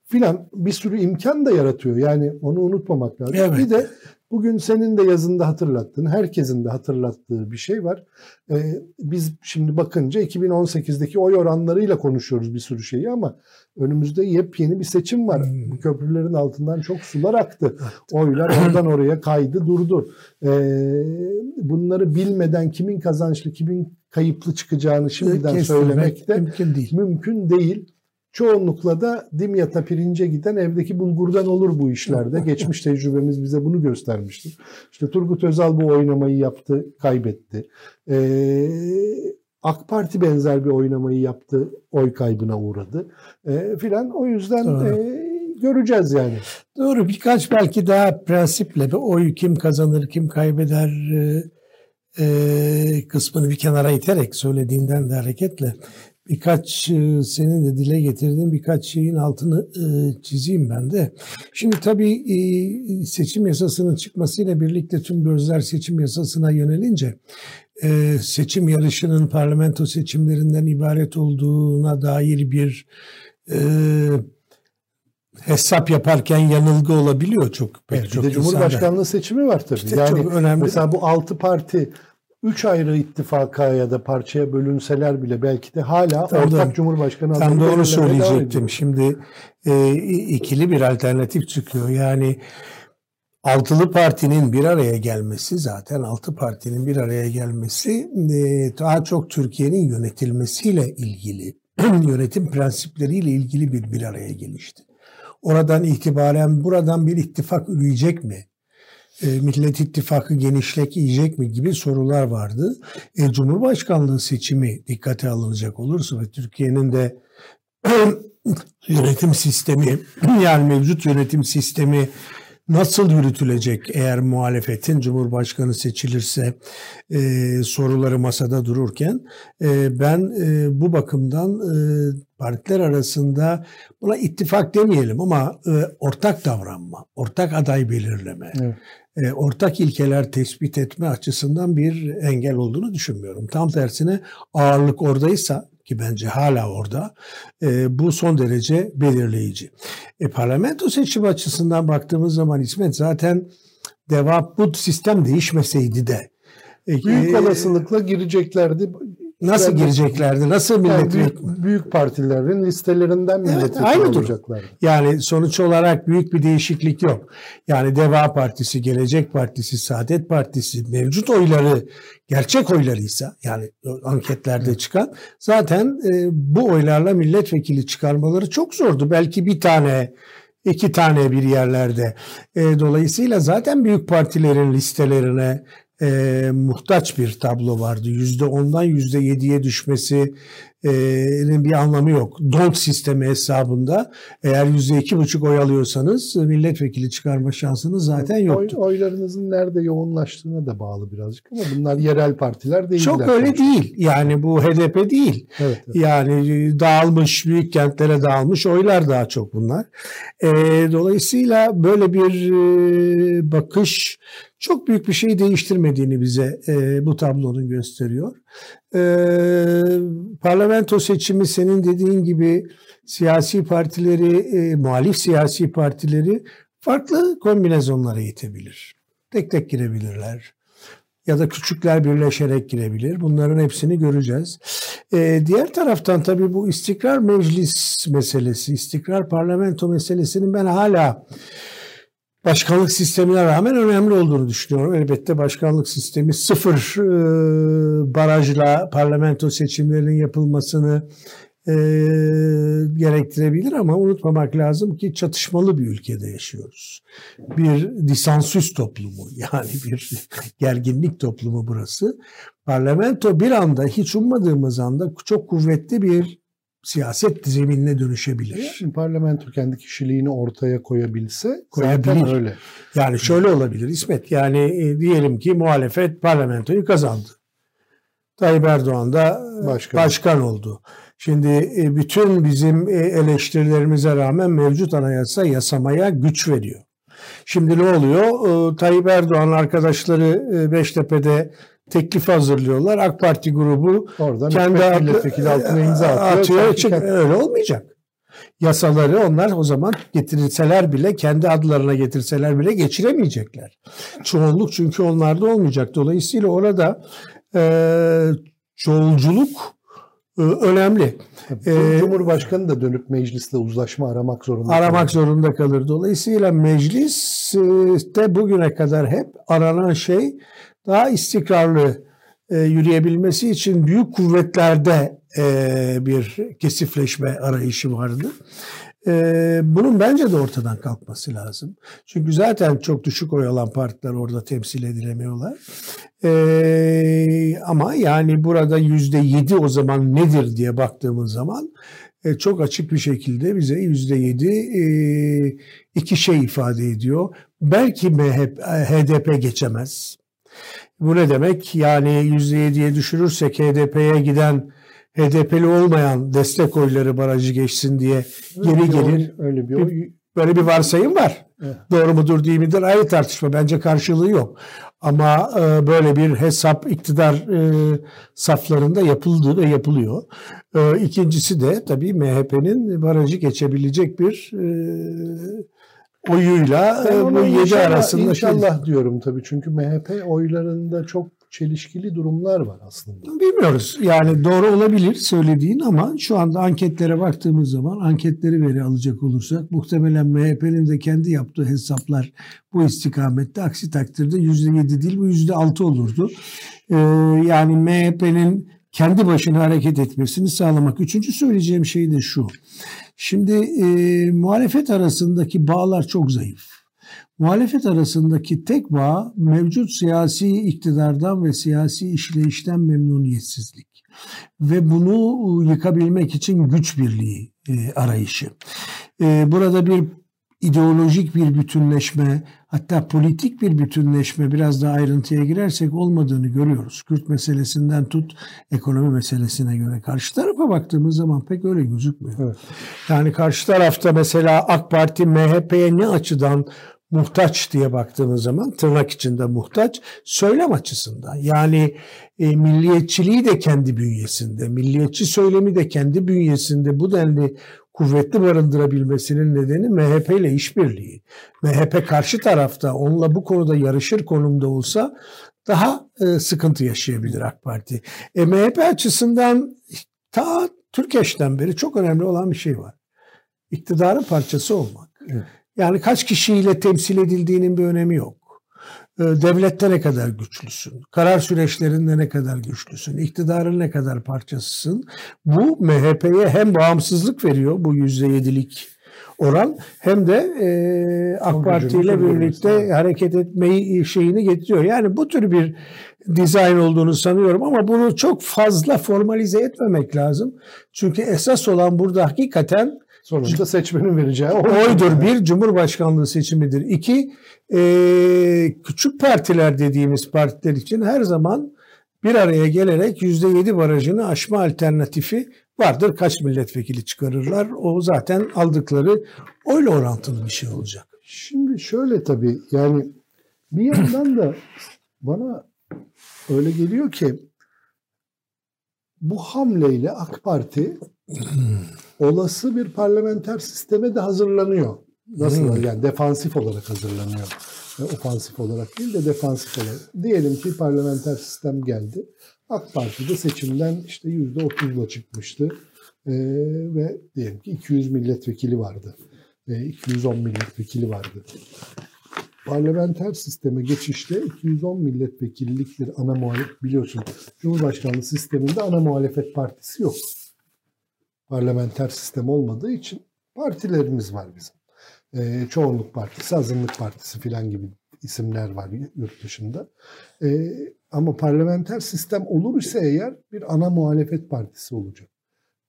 [SPEAKER 1] Filan bir sürü imkan da yaratıyor. Yani onu unutmamak lazım. Evet. Bir de bugün senin de yazında hatırlattığın, herkesin de hatırlattığı bir şey var. Ee, biz şimdi bakınca 2018'deki oy oranlarıyla konuşuyoruz bir sürü şeyi ama önümüzde yepyeni bir seçim var. Hmm. Bu köprülerin altından çok sular aktı. Oylar [CLEARS THROAT] oradan oraya kaydı durdu. Ee, bunları bilmeden kimin kazançlı, kimin kayıplı çıkacağını şimdiden Kesinlikle. söylemek de mümkün değil. Mümkün değil. Çoğunlukla da dimyata pirince giden evdeki bulgurdan olur bu işlerde. Geçmiş tecrübemiz bize bunu göstermiştir. İşte Turgut Özal bu oynamayı yaptı, kaybetti. Ee, AK Parti benzer bir oynamayı yaptı, oy kaybına uğradı ee, filan. O yüzden e, göreceğiz yani.
[SPEAKER 2] Doğru birkaç belki daha prensiple bir oy kim kazanır, kim kaybeder e, e, kısmını bir kenara iterek söylediğinden de hareketle birkaç e, senin de dile getirdiğin birkaç şeyin altını e, çizeyim ben de. Şimdi tabii e, seçim yasasının çıkmasıyla birlikte tüm gözler seçim yasasına yönelince seçim yarışının parlamento seçimlerinden ibaret olduğuna dair bir hesap yaparken yanılgı olabiliyor çok
[SPEAKER 1] pek evet, çok. Bir de Cumhurbaşkanlığı seçimi var tabii. İşte yani çok önemli. Mesela bu altı parti üç ayrı ittifaka ya da parçaya bölünseler bile belki de hala tam ortak da, cumhurbaşkanı
[SPEAKER 2] Tam da onu söyleyecektim. Şimdi e, ikili bir alternatif çıkıyor. Yani altılı partinin bir araya gelmesi zaten altı partinin bir araya gelmesi e, daha çok Türkiye'nin yönetilmesiyle ilgili, [CLEARS THROAT] yönetim prensipleriyle ilgili bir bir araya gelişti. Oradan itibaren buradan bir ittifak üreyecek mi? E, Millet İttifakı genişlek yiyecek mi gibi sorular vardı. E, Cumhurbaşkanlığı seçimi dikkate alınacak olursa ve Türkiye'nin de [CLEARS THROAT] yönetim sistemi [CLEARS THROAT] yani mevcut yönetim sistemi nasıl yürütülecek eğer muhalefetin Cumhurbaşkanı seçilirse e, soruları masada dururken e, ben e, bu bakımdan e, partiler arasında buna ittifak demeyelim ama e, ortak davranma, ortak aday belirleme, evet. e, ortak ilkeler tespit etme açısından bir engel olduğunu düşünmüyorum. Tam tersine ağırlık oradaysa ki bence hala orada e, bu son derece belirleyici. E, parlamento seçim açısından baktığımız zaman İsmet zaten devam bu sistem değişmeseydi de
[SPEAKER 1] e, büyük e, olasılıkla gireceklerdi.
[SPEAKER 2] Nasıl gireceklerdi? Nasıl milletvekili?
[SPEAKER 1] Yani büyük, büyük partilerin listelerinden milletvekili evet, olacaklardı.
[SPEAKER 2] Yani sonuç olarak büyük bir değişiklik yok. Yani Deva Partisi, Gelecek Partisi, Saadet Partisi mevcut oyları gerçek oylarıysa yani anketlerde çıkan zaten e, bu oylarla milletvekili çıkarmaları çok zordu. Belki bir tane iki tane bir yerlerde. E, dolayısıyla zaten büyük partilerin listelerine e, muhtaç bir tablo vardı. Yüzde ondan yüzde yediye düşmesi bir anlamı yok. Don't sistemi hesabında eğer yüzde iki buçuk oy alıyorsanız milletvekili çıkarma şansınız zaten yoktu.
[SPEAKER 1] Oy, oylarınızın nerede yoğunlaştığına da bağlı birazcık ama bunlar yerel partiler değil.
[SPEAKER 2] Çok öyle sonuçta. değil. Yani bu HDP değil. Evet, evet. Yani dağılmış, büyük kentlere dağılmış oylar daha çok bunlar. E, dolayısıyla böyle bir e, bakış çok büyük bir şey değiştirmediğini bize e, bu tablonun gösteriyor. E, parlamento seçimi senin dediğin gibi siyasi partileri, e, muhalif siyasi partileri farklı kombinasyonlara itebilir. Tek tek girebilirler. Ya da küçükler birleşerek girebilir. Bunların hepsini göreceğiz. Ee, diğer taraftan tabii bu istikrar meclis meselesi, istikrar parlamento meselesinin ben hala başkanlık sistemine rağmen önemli olduğunu düşünüyorum. Elbette başkanlık sistemi sıfır e, barajla parlamento seçimlerinin yapılmasını e, gerektirebilir ama unutmamak lazım ki çatışmalı bir ülkede yaşıyoruz. Bir disansüs toplumu [LAUGHS] yani bir gerginlik toplumu burası. Parlamento bir anda hiç ummadığımız anda çok kuvvetli bir siyaset zeminine dönüşebilir.
[SPEAKER 1] Yani parlamento kendi kişiliğini ortaya koyabilse
[SPEAKER 2] Koyabilir.
[SPEAKER 1] zaten öyle.
[SPEAKER 2] Yani şöyle olabilir İsmet. Yani e, diyelim ki muhalefet parlamentoyu kazandı. Tayyip Erdoğan da
[SPEAKER 1] Başkan.
[SPEAKER 2] başkan, oldu. Şimdi e, bütün bizim e, eleştirilerimize rağmen mevcut anayasa yasamaya güç veriyor. Şimdi ne oluyor? E, Tayyip Erdoğan arkadaşları e, Beştepe'de teklif hazırlıyorlar. AK Parti grubu
[SPEAKER 1] Oradan
[SPEAKER 2] kendi adı-
[SPEAKER 1] milletvekili altına imza atıyor.
[SPEAKER 2] atıyor.
[SPEAKER 1] Sanki
[SPEAKER 2] Çık-
[SPEAKER 1] kendi-
[SPEAKER 2] öyle olmayacak. Yasaları onlar o zaman getirilseler bile kendi adlarına getirseler bile geçiremeyecekler. Çoğunluk çünkü onlarda olmayacak. Dolayısıyla orada e, çoğulculuk e, önemli. Ee,
[SPEAKER 1] Cumhurbaşkanı da dönüp meclisle uzlaşma aramak zorunda.
[SPEAKER 2] Aramak
[SPEAKER 1] kalıyor.
[SPEAKER 2] zorunda kalır. Dolayısıyla meclis e, de bugüne kadar hep aranan şey daha istikrarlı e, yürüyebilmesi için büyük kuvvetlerde e, bir kesifleşme arayışı vardı. E, bunun bence de ortadan kalkması lazım. Çünkü zaten çok düşük oy alan partiler orada temsil edilemiyorlar. E, ama yani burada yüzde yedi o zaman nedir diye baktığımız zaman e, çok açık bir şekilde bize yüzde yedi e, iki şey ifade ediyor. Belki MHP, HDP geçemez. Bu ne demek? Yani yüzde yediye düşürürsek HDP'ye giden HDP'li olmayan destek oyları barajı geçsin diye
[SPEAKER 1] Öyle
[SPEAKER 2] geri
[SPEAKER 1] bir oy-
[SPEAKER 2] gelir.
[SPEAKER 1] Öyle bir oy.
[SPEAKER 2] Böyle bir varsayım var.
[SPEAKER 1] Evet.
[SPEAKER 2] Doğru mudur değil midir ayrı tartışma. Bence karşılığı yok. Ama e, böyle bir hesap iktidar e, saflarında yapıldı ve yapılıyor. E, ikincisi de tabii MHP'nin barajı geçebilecek bir e, oyuyla
[SPEAKER 1] Ben
[SPEAKER 2] e, bu yedi
[SPEAKER 1] inşallah-
[SPEAKER 2] arasında şey-
[SPEAKER 1] inşallah diyorum tabii çünkü MHP oylarında çok çelişkili durumlar var aslında.
[SPEAKER 2] Bilmiyoruz. Yani doğru olabilir söylediğin ama şu anda anketlere baktığımız zaman anketleri veri alacak olursak muhtemelen MHP'nin de kendi yaptığı hesaplar bu istikamette. Aksi takdirde %7 değil bu %6 olurdu. Ee, yani MHP'nin kendi başına hareket etmesini sağlamak. Üçüncü söyleyeceğim şey de şu. Şimdi e, muhalefet arasındaki bağlar çok zayıf. Muhalefet arasındaki tek bağ mevcut siyasi iktidardan ve siyasi işleyişten memnuniyetsizlik. Ve bunu yıkabilmek için güç birliği e, arayışı. E, burada bir ideolojik bir bütünleşme, hatta politik bir bütünleşme biraz daha ayrıntıya girersek olmadığını görüyoruz. Kürt meselesinden tut ekonomi meselesine göre. Karşı tarafa baktığımız zaman pek öyle gözükmüyor.
[SPEAKER 1] Evet.
[SPEAKER 2] Yani karşı tarafta mesela AK Parti MHP'ye ne açıdan muhtaç diye baktığımız zaman tırnak içinde muhtaç söylem açısından. Yani e, milliyetçiliği de kendi bünyesinde, milliyetçi söylemi de kendi bünyesinde bu denli kuvvetli barındırabilmesinin nedeni MHP ile işbirliği. MHP karşı tarafta onunla bu konuda yarışır konumda olsa daha e, sıkıntı yaşayabilir AK Parti. E, MHP açısından ta Türkeş'ten beri çok önemli olan bir şey var. İktidarın parçası olmak.
[SPEAKER 1] Evet.
[SPEAKER 2] Yani kaç kişiyle temsil edildiğinin bir önemi yok. Ee, Devlette ne kadar güçlüsün, karar süreçlerinde ne kadar güçlüsün, iktidarın ne kadar parçasısın. Bu MHP'ye hem bağımsızlık veriyor bu yüzde yedilik oran hem de e, AK Parti ile birlikte
[SPEAKER 1] lazım.
[SPEAKER 2] hareket etmeyi şeyini getiriyor. Yani bu tür bir dizayn olduğunu sanıyorum ama bunu çok fazla formalize etmemek lazım. Çünkü esas olan burada hakikaten
[SPEAKER 1] Sonuçta seçmenin vereceği oy.
[SPEAKER 2] oydur. Bir, Cumhurbaşkanlığı seçimidir. İki, e, küçük partiler dediğimiz partiler için her zaman bir araya gelerek yüzde yedi barajını aşma alternatifi vardır. Kaç milletvekili çıkarırlar? O zaten aldıkları oyla orantılı bir şey olacak.
[SPEAKER 1] Şimdi şöyle tabii yani bir yandan da bana öyle geliyor ki bu hamleyle AK Parti [CLEARS THROAT] olası bir parlamenter sisteme de hazırlanıyor. Nasıl
[SPEAKER 2] Hmm.
[SPEAKER 1] yani defansif olarak hazırlanıyor. E, Ofansif olarak değil de defansif olarak. Diyelim ki parlamenter sistem geldi. AK Parti de seçimden işte yüzde otuzla çıkmıştı. E, ve diyelim ki 200 milletvekili vardı. E, 210 milletvekili vardı. Parlamenter sisteme geçişte 210 milletvekillik bir ana muhalefet biliyorsun. Cumhurbaşkanlığı sisteminde ana muhalefet partisi yok. Parlamenter sistem olmadığı için partilerimiz var bizim. Ee, çoğunluk partisi, azınlık partisi filan gibi isimler var yurt dışında. Ee, ama parlamenter sistem olur ise eğer bir ana muhalefet partisi olacak.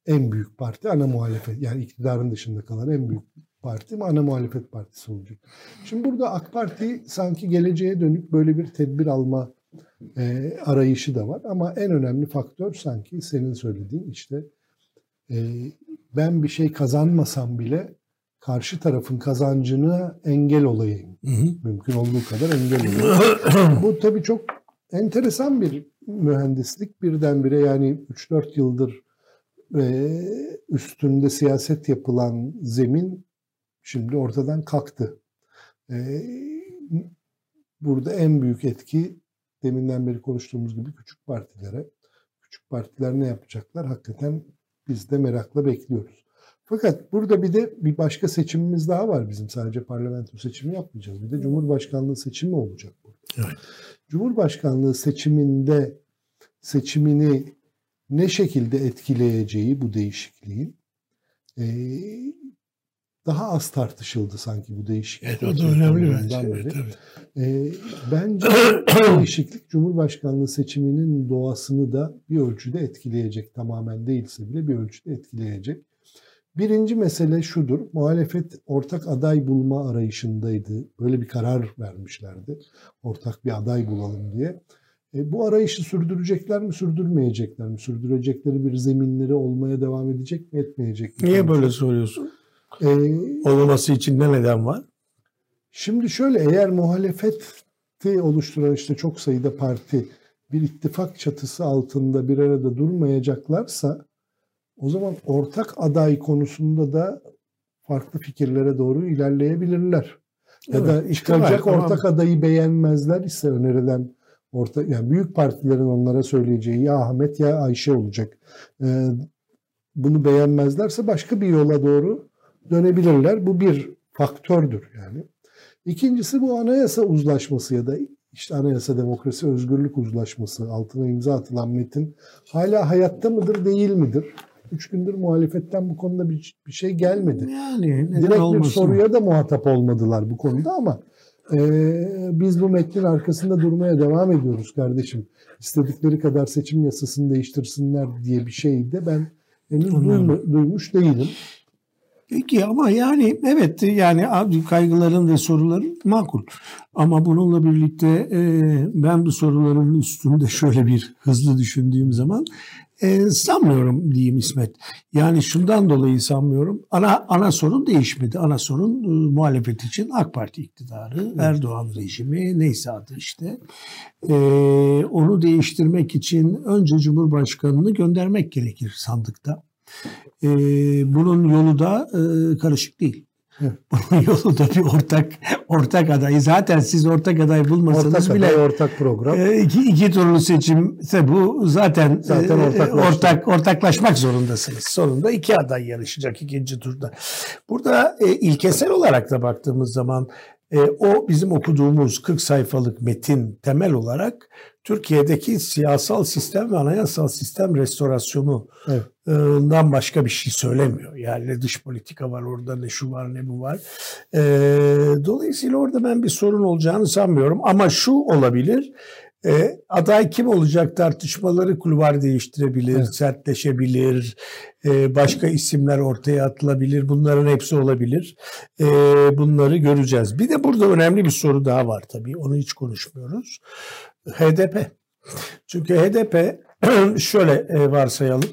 [SPEAKER 1] en büyük parti ana muhalefet yani iktidarın dışında kalan en büyük parti mi ana muhalefet partisi olacak. Şimdi burada AK Parti sanki geleceğe dönük böyle bir tedbir alma e, arayışı da var ama en önemli faktör sanki senin söylediğin işte e, ben bir şey kazanmasam bile karşı tarafın kazancına engel olayım. Hı hı. Mümkün olduğu kadar engel olayım. [COUGHS] Bu tabii çok enteresan bir mühendislik birdenbire yani 3-4 yıldır e, üstünde siyaset yapılan zemin şimdi ortadan kalktı. E, burada en büyük etki deminden beri konuştuğumuz gibi küçük partilere. Küçük partiler ne yapacaklar? Hakikaten biz de merakla bekliyoruz. Fakat burada bir de bir başka seçimimiz daha var bizim. Sadece parlamento seçimi yapmayacağız. Bir de Cumhurbaşkanlığı seçimi olacak burada. Evet. Cumhurbaşkanlığı seçiminde seçimini ne şekilde etkileyeceği bu değişikliğin e, daha az tartışıldı sanki bu değişiklik.
[SPEAKER 2] Evet o da önemli bence. Evet,
[SPEAKER 1] tabii. E, bence [COUGHS] değişiklik Cumhurbaşkanlığı seçiminin doğasını da bir ölçüde etkileyecek. Tamamen değilse bile bir ölçüde etkileyecek. Birinci mesele şudur. Muhalefet ortak aday bulma arayışındaydı. Böyle bir karar vermişlerdi. Ortak bir aday bulalım diye. E, bu arayışı sürdürecekler mi, sürdürmeyecekler mi? Sürdürecekleri bir zeminleri olmaya devam edecek mi, etmeyecek mi?
[SPEAKER 2] Niye böyle soruyorsun? Ee, Olmaması için ne neden var?
[SPEAKER 1] Şimdi şöyle eğer muhalefeti oluşturan işte çok sayıda parti bir ittifak çatısı altında bir arada durmayacaklarsa o zaman ortak aday konusunda da farklı fikirlere doğru ilerleyebilirler. Ya evet, da çıkacak ortak tamam. adayı beğenmezler ise önerilen orta yani büyük partilerin onlara söyleyeceği ya Ahmet ya Ayşe olacak. Ee, bunu beğenmezlerse başka bir yola doğru dönebilirler. Bu bir faktördür yani. İkincisi bu anayasa uzlaşması ya da işte anayasa demokrasi özgürlük uzlaşması altına imza atılan metin hala hayatta mıdır değil midir? Üç gündür muhalefetten bu konuda bir, bir şey gelmedi.
[SPEAKER 2] Yani
[SPEAKER 1] Direkt olmasın? bir soruya da muhatap olmadılar bu konuda ama e, biz bu metnin arkasında durmaya devam ediyoruz kardeşim. İstedikleri kadar seçim yasasını değiştirsinler diye bir şey de ben henüz duymuş değilim.
[SPEAKER 2] Peki ama yani evet yani kaygıların ve soruların makul. Ama bununla birlikte e, ben bu soruların üstünde şöyle bir hızlı düşündüğüm zaman e, sanmıyorum diyeyim İsmet. Yani şundan dolayı sanmıyorum. Ana ana sorun değişmedi. Ana sorun e, muhalefet için AK Parti iktidarı, evet. Erdoğan rejimi neyse adı işte. E, onu değiştirmek için önce Cumhurbaşkanı'nı göndermek gerekir sandıkta. E, bunun yolu da e, karışık değil. [LAUGHS] Bunun yolu da bir ortak ortak adayı. Zaten siz ortak aday bulmasanız
[SPEAKER 1] ortak
[SPEAKER 2] bile
[SPEAKER 1] aday, ortak program.
[SPEAKER 2] E, iki, iki turlu seçimse bu zaten, zaten e, ortak ortaklaşmak zorundasınız. Sonunda iki aday yarışacak ikinci turda. Burada e, ilkesel olarak da baktığımız zaman e, o bizim okuduğumuz 40 sayfalık metin temel olarak Türkiye'deki siyasal sistem ve anayasal sistem restorasyonundan evet. başka bir şey söylemiyor. Yani ne dış politika var orada ne şu var ne bu var. E, dolayısıyla orada ben bir sorun olacağını sanmıyorum. Ama şu olabilir. E, aday kim olacak tartışmaları kulvar değiştirebilir, evet. sertleşebilir, e, başka isimler ortaya atılabilir. Bunların hepsi olabilir. E, bunları göreceğiz. Bir de burada önemli bir soru daha var tabii. Onu hiç konuşmuyoruz. HDP. Çünkü HDP [CLEARS THROAT] şöyle e, varsayalım.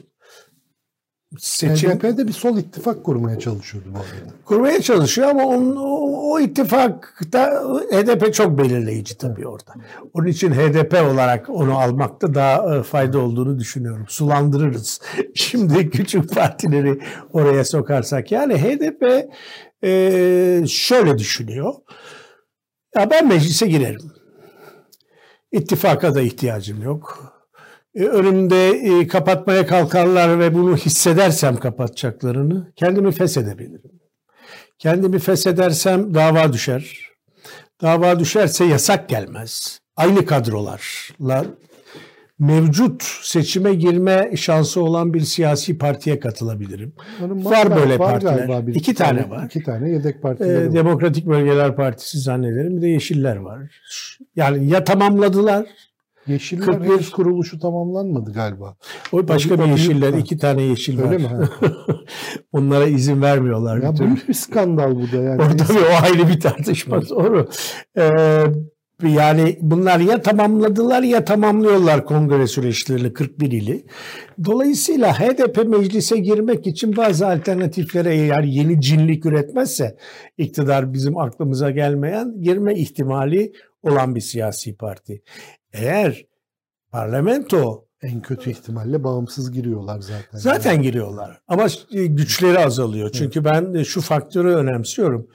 [SPEAKER 1] Seçim... HDP bir sol ittifak kurmaya çalışıyordu bu arada.
[SPEAKER 2] Kurmaya çalışıyor ama onun, o, o ittifakta HDP çok belirleyici tabii orada. Onun için HDP olarak onu almakta daha e, fayda olduğunu düşünüyorum. Sulandırırız. [LAUGHS] Şimdi küçük partileri oraya sokarsak. Yani HDP e, şöyle düşünüyor. Ya ben meclise girerim. İttifaka da ihtiyacım yok. E, önümde e, kapatmaya kalkarlar ve bunu hissedersem kapatacaklarını kendimi feshedebilirim. Kendimi feshedersem dava düşer. Dava düşerse yasak gelmez. Aynı kadrolarla mevcut seçime girme şansı olan bir siyasi partiye katılabilirim. Yani var, var böyle var partiler. Bir, iki tane, tane var.
[SPEAKER 1] İki tane yedek parti.
[SPEAKER 2] Ee, Demokratik Bölgeler Partisi zannederim. Bir de Yeşiller var. Yani ya tamamladılar
[SPEAKER 1] Yeşiller
[SPEAKER 2] 41
[SPEAKER 1] henüz kuruluşu tamamlanmadı galiba.
[SPEAKER 2] O başka bir yeşiller,
[SPEAKER 1] Ha.
[SPEAKER 2] iki tane yeşil var.
[SPEAKER 1] Öyle mi? [LAUGHS] Ha.
[SPEAKER 2] Onlara izin vermiyorlar.
[SPEAKER 1] Ya
[SPEAKER 2] bir türlü.
[SPEAKER 1] büyük bir skandal bu da yani.
[SPEAKER 2] O tabii o ayrı bir tartışma doğru. Ee, yani bunlar ya tamamladılar ya tamamlıyorlar kongre süreçlerini 41 ili. Dolayısıyla HDP meclise girmek için bazı alternatiflere eğer yeni cinlik üretmezse iktidar bizim aklımıza gelmeyen girme ihtimali olan bir siyasi parti. Eğer parlamento
[SPEAKER 1] En kötü ihtimalle bağımsız giriyorlar zaten.
[SPEAKER 2] Zaten giriyorlar ama e, güçleri azalıyor. Çünkü ben de şu faktörü önemsiyorum.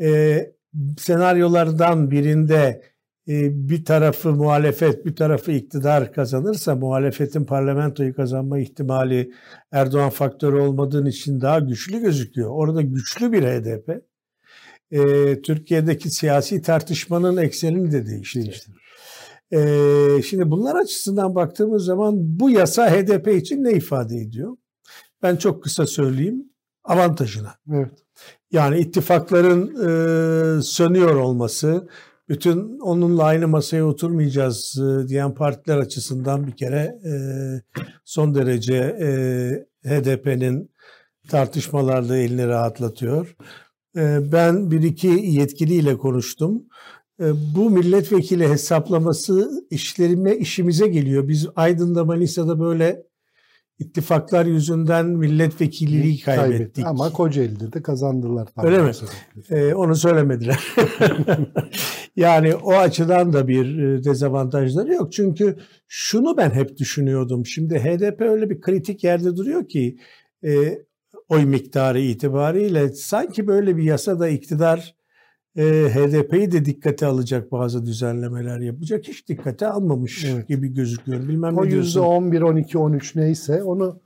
[SPEAKER 2] Ee, senaryolardan birinde e, bir tarafı muhalefet, bir tarafı iktidar kazanırsa muhalefetin parlamentoyu kazanma ihtimali Erdoğan faktörü olmadığın için daha güçlü gözüküyor. Orada güçlü bir HDP e, Türkiye'deki siyasi tartışmanın eksenini de değiştirir.
[SPEAKER 1] Değiştirir.
[SPEAKER 2] Ee, şimdi bunlar açısından baktığımız zaman bu yasa HDP için ne ifade ediyor? Ben çok kısa söyleyeyim. Avantajına.
[SPEAKER 1] Evet.
[SPEAKER 2] Yani ittifakların e, sönüyor olması, bütün onunla aynı masaya oturmayacağız e, diyen partiler açısından bir kere e, son derece e, HDP'nin tartışmalarda elini rahatlatıyor. E, ben bir iki yetkiliyle konuştum. E, bu milletvekili hesaplaması işlerime işimize geliyor. Biz Aydın'da Manisa'da böyle ittifaklar yüzünden milletvekilliği kaybettik.
[SPEAKER 1] Ama Kocaeli'de de kazandılar.
[SPEAKER 2] Öyle mi? Ee, onu söylemediler. [LAUGHS] yani o açıdan da bir e, dezavantajları yok. Çünkü şunu ben hep düşünüyordum. Şimdi HDP öyle bir kritik yerde duruyor ki e, oy miktarı itibariyle sanki böyle bir yasada iktidar e, HDP'yi de dikkate alacak bazı düzenlemeler yapacak. Hiç dikkate almamış
[SPEAKER 1] Evet.
[SPEAKER 2] gibi gözüküyor. Bilmem
[SPEAKER 1] O
[SPEAKER 2] ne diyorsun.
[SPEAKER 1] 11, 12, 13 neyse onu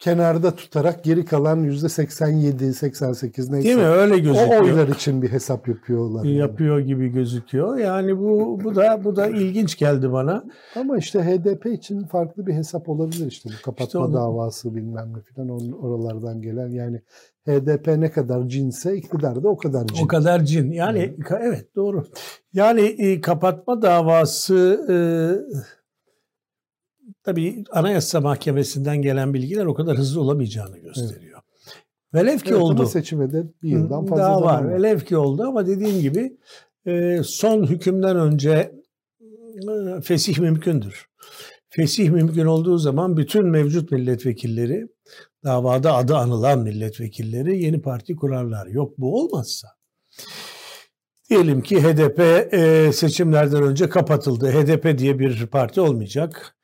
[SPEAKER 1] kenarda tutarak geri kalan yüzde 87, 88 neyse.
[SPEAKER 2] Değil mi? Öyle
[SPEAKER 1] O
[SPEAKER 2] gözüküyor.
[SPEAKER 1] oylar için bir hesap yapıyorlar. yani.
[SPEAKER 2] yapıyor gibi gözüküyor. Yani bu bu da bu da ilginç geldi bana.
[SPEAKER 1] Ama işte HDP için farklı bir hesap olabilir işte bu kapatma
[SPEAKER 2] İşte onu-
[SPEAKER 1] davası bilmem ne filan oralardan gelen yani HDP ne kadar cinse iktidar da o kadar cin.
[SPEAKER 2] O kadar cin. Yani ka- evet doğru. Yani e, kapatma davası e, tabii Anayasa Mahkemesi'nden gelen bilgiler o kadar hızlı olamayacağını gösteriyor. Velev ki
[SPEAKER 1] Evet,
[SPEAKER 2] oldu.
[SPEAKER 1] seçime de bir yıldan fazla
[SPEAKER 2] Daha var.
[SPEAKER 1] var.
[SPEAKER 2] Velev ki oldu ama dediğim gibi e, son hükümden önce e, fesih mümkündür. Fesih mümkün olduğu zaman bütün mevcut milletvekilleri davada adı anılan milletvekilleri yeni parti kurarlar. Yok bu olmazsa. Diyelim ki HDP e, seçimlerden önce kapatıldı. HDP diye bir parti olmayacak.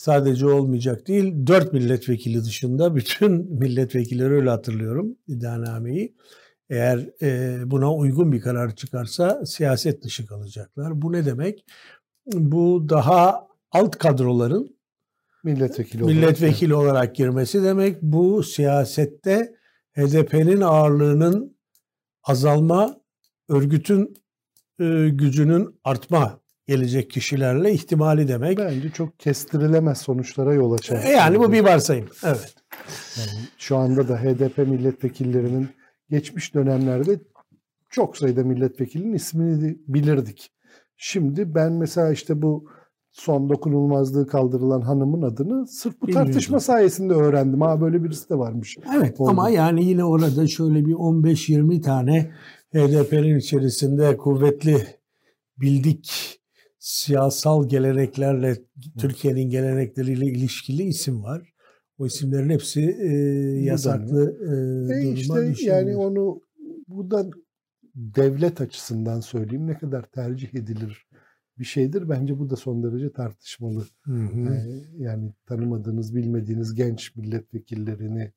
[SPEAKER 2] Sadece olmayacak değil, dört milletvekili dışında bütün [LAUGHS] milletvekilleri öyle hatırlıyorum iddianameyi. Eğer e, buna uygun bir karar çıkarsa siyaset dışı kalacaklar. Bu ne demek? Bu daha alt kadroların
[SPEAKER 1] milletvekili olarak.
[SPEAKER 2] milletvekili olarak girmesi demek. Bu siyasette HDP'nin ağırlığının azalma, örgütün e, gücünün artma gelecek kişilerle ihtimali demek.
[SPEAKER 1] Bence çok kestirilemez sonuçlara yol açar.
[SPEAKER 2] E, Yani bu bir varsayım. Evet.
[SPEAKER 1] Yani şu anda da HDP milletvekillerinin geçmiş dönemlerde çok sayıda milletvekilinin ismini bilirdik. Şimdi ben mesela işte bu son dokunulmazlığı kaldırılan hanımın adını sırf bu
[SPEAKER 2] Bilmiyordum.
[SPEAKER 1] tartışma sayesinde öğrendim. Ha böyle birisi de varmış.
[SPEAKER 2] Evet
[SPEAKER 1] Oldu.
[SPEAKER 2] ama yani yine orada şöyle bir 15-20 tane HDP'nin içerisinde kuvvetli bildik siyasal geleneklerle Türkiye'nin gelenekleriyle ilişkili isim var. O isimlerin hepsi e, yasaklı e,
[SPEAKER 1] E
[SPEAKER 2] duruma
[SPEAKER 1] işte yani onu buradan devlet açısından söyleyeyim ne kadar tercih edilir bir şeydir. Bence bu da son derece tartışmalı.
[SPEAKER 2] Hı hı.
[SPEAKER 1] Ee, yani tanımadığınız, bilmediğiniz genç milletvekillerini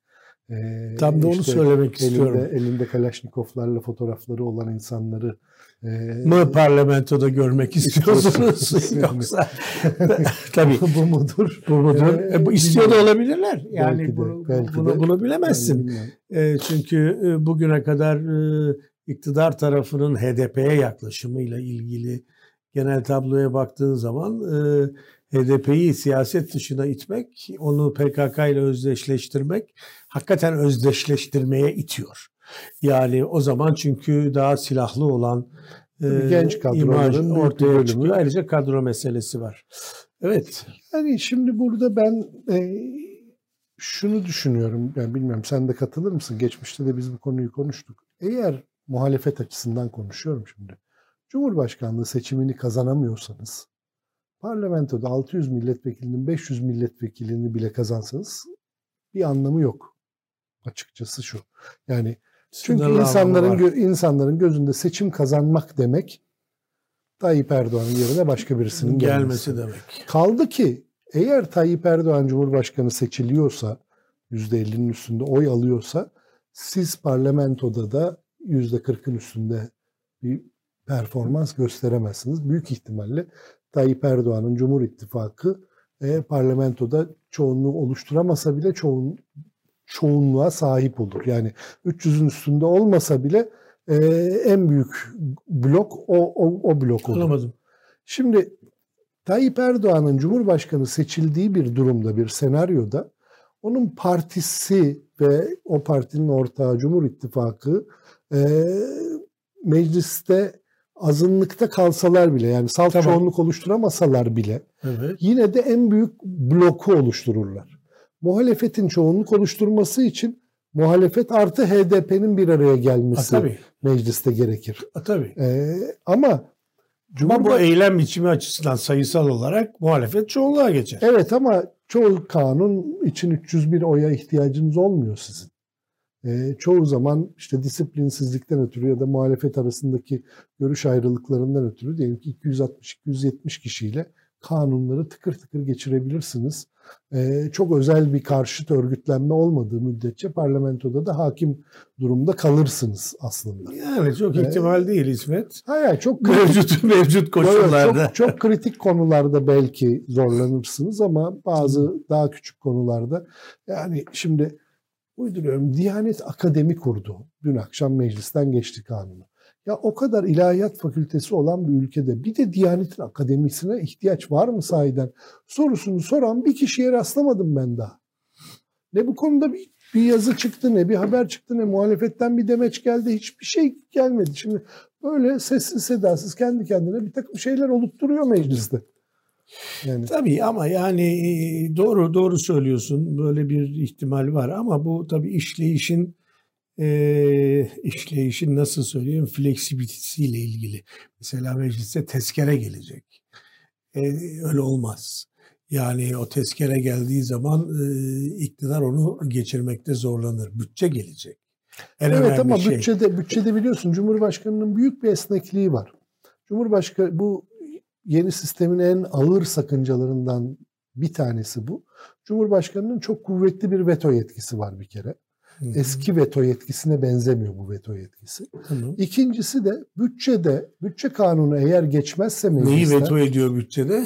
[SPEAKER 1] e,
[SPEAKER 2] Tam da onu
[SPEAKER 1] işte
[SPEAKER 2] söylemek istiyorum.
[SPEAKER 1] elinde, elinde Kalaşnikovlarla fotoğrafları olan insanları e,
[SPEAKER 2] Mı parlamentoda görmek istiyorsunuz [LAUGHS] yoksa [LAUGHS] tabii [LAUGHS]
[SPEAKER 1] bu mudur?
[SPEAKER 2] bu mudur?
[SPEAKER 1] Ee,
[SPEAKER 2] E, bu istiyor da olabilirler. Yani
[SPEAKER 1] Belki de,
[SPEAKER 2] bunu,
[SPEAKER 1] belki
[SPEAKER 2] bunu,
[SPEAKER 1] de.
[SPEAKER 2] bunu bilemezsin.
[SPEAKER 1] Yani.
[SPEAKER 2] E, çünkü e, bugüne kadar e, iktidar tarafının HDP'ye yaklaşımıyla ilgili genel tabloya baktığın zaman e, HDP'yi siyaset dışına itmek, onu PKK ile özdeşleştirmek hakikaten özdeşleştirmeye itiyor. Yani o zaman çünkü daha silahlı olan
[SPEAKER 1] genç
[SPEAKER 2] e,
[SPEAKER 1] büyük bir
[SPEAKER 2] ortaya çıkıyor. Ayrıca kadro meselesi var. Evet.
[SPEAKER 1] Yani şimdi burada ben e, şunu düşünüyorum. Ben bilmiyorum sen de katılır mısın? Geçmişte de biz bu konuyu konuştuk. Eğer muhalefet açısından konuşuyorum şimdi. Cumhurbaşkanlığı seçimini kazanamıyorsanız parlamentoda 600 milletvekilinin 500 milletvekilini bile kazansanız bir anlamı yok. Açıkçası şu. Yani çünkü
[SPEAKER 2] Sınırlı
[SPEAKER 1] insanların gö- insanların gözünde seçim kazanmak demek Tayyip Erdoğan'ın yerine başka birisinin gelmesi.
[SPEAKER 2] gelmesi demek.
[SPEAKER 1] Kaldı ki eğer Tayyip Erdoğan Cumhurbaşkanı seçiliyorsa %50'nin üstünde oy alıyorsa siz parlamentoda da %40'ın üstünde bir performans gösteremezsiniz. Büyük ihtimalle Tayyip Erdoğan'ın Cumhur İttifakı e, parlamentoda çoğunluğu oluşturamasa bile çoğun, çoğunluğa sahip olur. Yani 300'ün üstünde olmasa bile e, en büyük blok o, o, o blok olur.
[SPEAKER 2] Anlamadım.
[SPEAKER 1] Şimdi Tayyip Erdoğan'ın Cumhurbaşkanı seçildiği bir durumda, bir senaryoda onun partisi ve o partinin ortağı Cumhur İttifakı e, mecliste azınlıkta kalsalar bile yani salt
[SPEAKER 2] Tamam.
[SPEAKER 1] çoğunluk oluşturamasalar bile
[SPEAKER 2] Evet.
[SPEAKER 1] yine de en büyük bloku oluştururlar. Muhalefetin çoğunluk oluşturması için muhalefet artı HDP'nin bir araya
[SPEAKER 2] Ha,
[SPEAKER 1] gelmesi
[SPEAKER 2] tabii.
[SPEAKER 1] mecliste gerekir.
[SPEAKER 2] Ha, tabii.
[SPEAKER 1] E, ama
[SPEAKER 2] Ama bu
[SPEAKER 1] Cumhurba-
[SPEAKER 2] eylem biçimi açısından sayısal olarak muhalefet çoğunluğa geçer.
[SPEAKER 1] Evet ama çoğu kanun için 301 oya ihtiyacınız olmuyor sizin. Ee, çoğu zaman işte disiplinsizlikten ötürü ya da muhalefet arasındaki görüş ayrılıklarından ötürü diyelim ki 260-270 kişiyle kanunları tıkır tıkır geçirebilirsiniz. Ee, çok özel bir karşıt örgütlenme olmadığı müddetçe parlamentoda da hakim durumda kalırsınız aslında.
[SPEAKER 2] Yani çok
[SPEAKER 1] Ee,
[SPEAKER 2] ihtimal değil İsmet.
[SPEAKER 1] Hayır, çok [LAUGHS]
[SPEAKER 2] Mevcut mevcut koşullarda.
[SPEAKER 1] Çok, çok kritik konularda belki zorlanırsınız ama bazı daha küçük konularda yani şimdi uyduruyorum Diyanet Akademi kurdu. Dün akşam meclisten geçti kanunu. Ya o kadar ilahiyat fakültesi olan bir ülkede bir de Diyanet'in akademisine ihtiyaç var mı sahiden? Sorusunu soran bir kişiye rastlamadım ben daha. Ne bu konuda bir, bir yazı çıktı ne bir haber çıktı ne muhalefetten bir demeç geldi hiçbir şey gelmedi. Şimdi böyle sessiz sedasız kendi kendine bir takım şeyler olup duruyor mecliste. Yani
[SPEAKER 2] Tabii ama yani e, doğru doğru söylüyorsun. Böyle bir ihtimal var ama bu tabii işleyişin e, işleyişin nasıl söyleyeyim fleksibilitesiyle ilgili. Mesela meclise tezkere gelecek. E, öyle olmaz. Yani o tezkere geldiği zaman e, iktidar onu geçirmekte zorlanır. Bütçe gelecek. En
[SPEAKER 1] evet ama
[SPEAKER 2] şey.
[SPEAKER 1] bütçede bütçede biliyorsun Cumhurbaşkanının büyük bir esnekliği var. Cumhurbaşkanı bu yeni sistemin en ağır sakıncalarından bir tanesi bu. Cumhurbaşkanının çok kuvvetli bir veto yetkisi var bir kere.
[SPEAKER 2] Hı hı.
[SPEAKER 1] Eski veto yetkisine benzemiyor bu veto yetkisi.
[SPEAKER 2] Tamam.
[SPEAKER 1] İkincisi de bütçede, bütçe kanunu eğer geçmezse
[SPEAKER 2] Neyi
[SPEAKER 1] meclisten,
[SPEAKER 2] veto ediyor bütçede?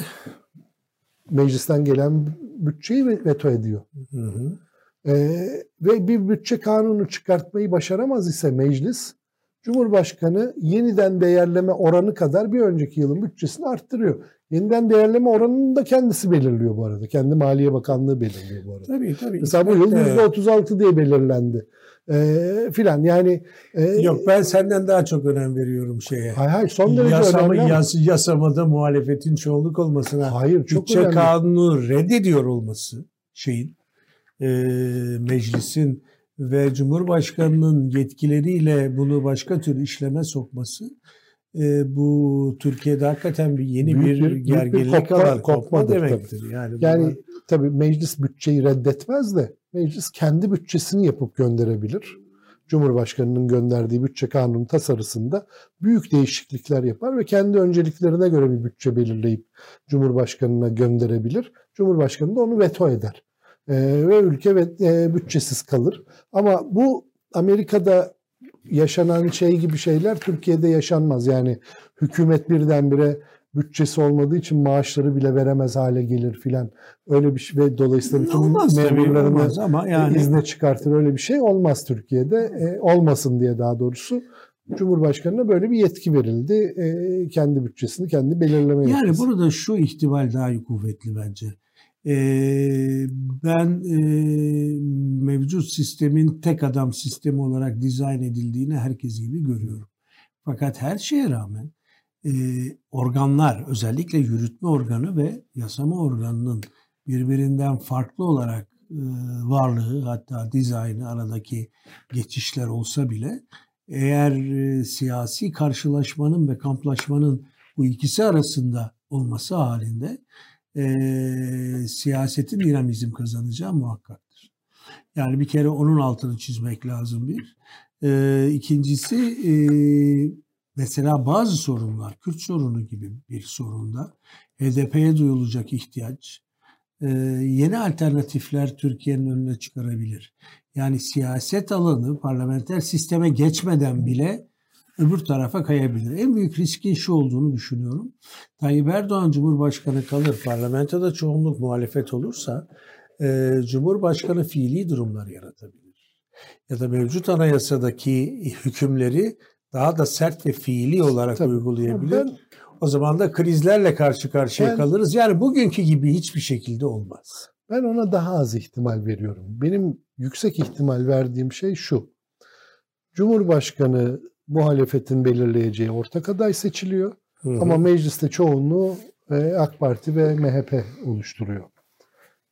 [SPEAKER 1] meclisten gelen bütçeyi ve- veto ediyor.
[SPEAKER 2] Hı hı.
[SPEAKER 1] Ee, ve bir bütçe kanunu çıkartmayı başaramaz ise meclis, Cumhurbaşkanı yeniden değerleme oranı kadar bir önceki yılın bütçesini arttırıyor. Yeniden değerleme oranını da kendisi belirliyor bu arada. Kendi Maliye Bakanlığı belirliyor bu arada.
[SPEAKER 2] Tabii tabii.
[SPEAKER 1] Mesela bu yıl
[SPEAKER 2] Evet.
[SPEAKER 1] %36 diye belirlendi. Ee, filan yani e,
[SPEAKER 2] Yok ben senden daha çok önem veriyorum şeye.
[SPEAKER 1] hay hay son derece
[SPEAKER 2] Yasama,
[SPEAKER 1] önemli.
[SPEAKER 2] yas, yasamada muhalefetin çoğunluk olmasına
[SPEAKER 1] Hayır çok
[SPEAKER 2] bütçe
[SPEAKER 1] önemli.
[SPEAKER 2] kanunu reddediyor olması şeyin e, meclisin ve Cumhurbaşkanı'nın yetkileriyle bunu başka tür işleme sokması e, bu Türkiye'de hakikaten bir yeni
[SPEAKER 1] Büyük
[SPEAKER 2] bir,
[SPEAKER 1] bir- büyük bir
[SPEAKER 2] gerginlik
[SPEAKER 1] kopma-
[SPEAKER 2] alan kopma
[SPEAKER 1] kopmadır tabii.
[SPEAKER 2] demektir. Yani,
[SPEAKER 1] Yani
[SPEAKER 2] bunlar-
[SPEAKER 1] tabii meclis bütçeyi reddetmez de meclis kendi bütçesini yapıp gönderebilir. Cumhurbaşkanının gönderdiği bütçe kanunu tasarısında büyük değişiklikler yapar ve kendi önceliklerine göre bir bütçe belirleyip Cumhurbaşkanına gönderebilir. Cumhurbaşkanı da onu veto eder. Ee, ve ülke ve, e, bütçesiz kalır. Ama bu Amerika'da yaşanan şey gibi şeyler Türkiye'de yaşanmaz. Yani hükümet birdenbire bütçesi olmadığı için maaşları bile veremez hale gelir filan. Öyle bir şey ve dolayısıyla bütün memurlarını
[SPEAKER 2] ama yani
[SPEAKER 1] izne çıkartır öyle bir şey olmaz Türkiye'de. E, olmasın diye daha doğrusu Cumhurbaşkanı'na böyle bir yetki verildi. E, kendi bütçesini kendi belirleme
[SPEAKER 2] Yani
[SPEAKER 1] yetkisi.
[SPEAKER 2] burada şu ihtimal daha kuvvetli bence. Ee, ben e, mevcut sistemin tek adam sistemi olarak dizayn edildiğini herkes gibi görüyorum. Fakat her şeye rağmen e, organlar özellikle yürütme organı ve yasama organının birbirinden farklı olarak e, varlığı hatta dizaynı aradaki geçişler olsa bile eğer siyasi karşılaşmanın ve kamplaşmanın bu ikisi arasında olması halinde e, siyasetin dinamizm kazanacağı muhakkaktır. Yani bir kere onun altını çizmek lazım bir. E, ikincisi e, mesela bazı sorunlar, Kürt sorunu gibi bir sorunda HDP'ye duyulacak ihtiyaç e, yeni alternatifler Türkiye'nin önüne çıkarabilir. Yani siyaset alanı parlamenter sisteme geçmeden bile öbür tarafa kayabilir. En büyük riskin şu olduğunu düşünüyorum. Tayyip Erdoğan Cumhurbaşkanı kalır, parlamentoda çoğunluk muhalefet olursa e, Cumhurbaşkanı fiili durumlar yaratabilir. Ya da mevcut anayasadaki hükümleri daha da sert ve fiili olarak Tabii. uygulayabilir. Ben, o zaman da krizlerle karşı karşıya ben, kalırız. Yani bugünkü gibi hiçbir şekilde olmaz.
[SPEAKER 1] Ben ona daha az ihtimal veriyorum. Benim yüksek ihtimal verdiğim şey şu. Cumhurbaşkanı muhalefetin belirleyeceği ortak aday seçiliyor. Hı hı. Ama mecliste çoğunluğu e, AK Parti ve MHP oluşturuyor.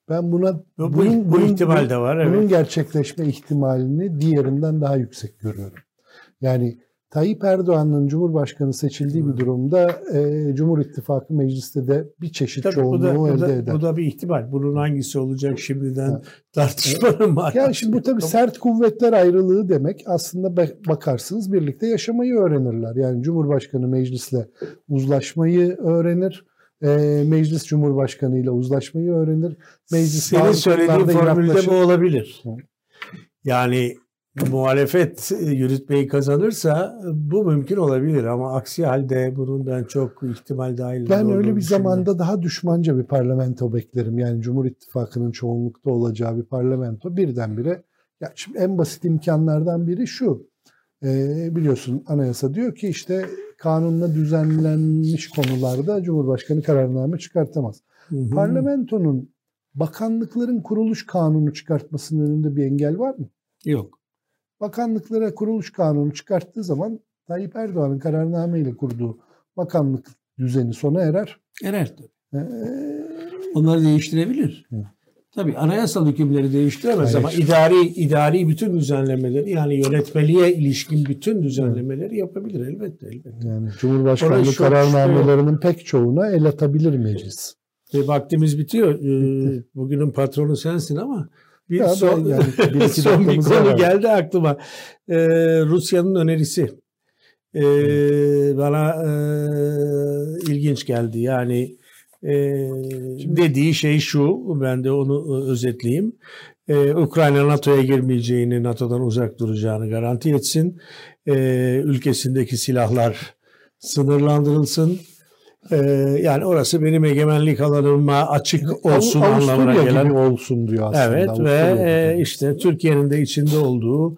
[SPEAKER 1] Ben buna
[SPEAKER 2] bu, bunun, bu bunun, ihtimal de var.
[SPEAKER 1] Bunun evet. gerçekleşme ihtimalini diğerinden daha yüksek görüyorum. Yani Tayyip Erdoğan'ın Cumhurbaşkanı seçildiği bir durumda e, Cumhur İttifakı mecliste de bir çeşit Tabii çoğunluğu bu da, elde
[SPEAKER 2] bu da,
[SPEAKER 1] eder.
[SPEAKER 2] Bu da bir ihtimal. Bunun hangisi olacak şimdiden ha. tartışmanın var.
[SPEAKER 1] Yani şimdi bu tabii sert kuvvetler ayrılığı demek. Aslında bakarsınız birlikte yaşamayı öğrenirler. Yani Cumhurbaşkanı meclisle uzlaşmayı öğrenir. E, meclis Cumhurbaşkanı ile uzlaşmayı öğrenir. Meclis
[SPEAKER 2] Senin söylediğin formülde bu olabilir. Yani muhalefet yürütmeyi kazanırsa bu mümkün olabilir ama aksi halde bunun ben çok ihtimal dahil
[SPEAKER 1] Ben öyle bir zamanda daha düşmanca bir parlamento beklerim. Yani Cumhur İttifakı'nın çoğunlukta olacağı bir parlamento birdenbire ya şimdi en basit imkanlardan biri şu. Ee, biliyorsun anayasa diyor ki işte kanunla düzenlenmiş konularda Cumhurbaşkanı kararname çıkartamaz. Hı hı. Parlamentonun bakanlıkların kuruluş kanunu çıkartmasının önünde bir engel var mı?
[SPEAKER 2] Yok
[SPEAKER 1] bakanlıklara kuruluş kanunu çıkarttığı zaman Tayyip Erdoğan'ın kararnameyle kurduğu bakanlık düzeni sona erer.
[SPEAKER 2] Erer tabii. Ee, Onları değiştirebilir. Hı. Tabii anayasal hükümleri değiştiremez Hayır. ama idari idari bütün düzenlemeleri yani yönetmeliğe ilişkin bütün düzenlemeleri yapabilir elbette elbette.
[SPEAKER 1] Yani Cumhurbaşkanlığı kararnamelerinin pek çoğuna el atabilir meclis.
[SPEAKER 2] E, vaktimiz bitiyor. Ee, bugünün patronu sensin ama bir ya son, yani bir, [LAUGHS] son bir konu var. geldi aklıma. Ee, Rusya'nın önerisi ee, bana e, ilginç geldi. Yani e, dediği şey şu, ben de onu e, özetleyeyim. Ee, Ukrayna NATO'ya girmeyeceğini, NATO'dan uzak duracağını garanti etsin. Ee, ülkesindeki silahlar sınırlandırılsın ee, yani orası benim egemenlik alanıma açık olsun Av- anlamına gelen. gibi
[SPEAKER 1] olsun diyor aslında.
[SPEAKER 2] Evet Avusturya ve e, işte Türkiye'nin de içinde olduğu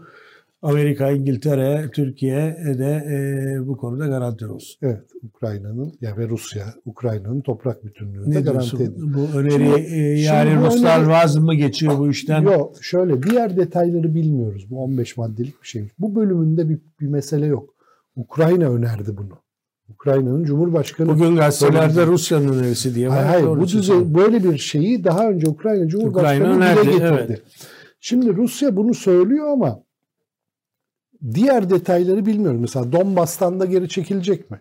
[SPEAKER 2] Amerika, İngiltere, Türkiye de e, bu konuda garanti olsun.
[SPEAKER 1] Evet, Ukrayna'nın ya ve Rusya, Ukrayna'nın toprak bütünlüğünü de garanti edin.
[SPEAKER 2] Bu öneri şimdi, e, yani şimdi Ruslar öneri, vaz mı geçiyor bu işten?
[SPEAKER 1] Yok, şöyle diğer detayları bilmiyoruz. Bu 15 maddelik bir şey. Bu bölümünde bir, bir mesele yok. Ukrayna önerdi bunu. Ukrayna'nın Cumhurbaşkanı.
[SPEAKER 2] Bugün gazetelerde Rusya'nın önerisi diye
[SPEAKER 1] var. Hayır, hayır bu düzey, böyle bir şeyi daha önce Ukrayna Cumhurbaşkanı Ukrayna dile getirdi. Evet. Şimdi Rusya bunu söylüyor ama diğer detayları bilmiyorum. Mesela Donbas'tan da geri çekilecek mi?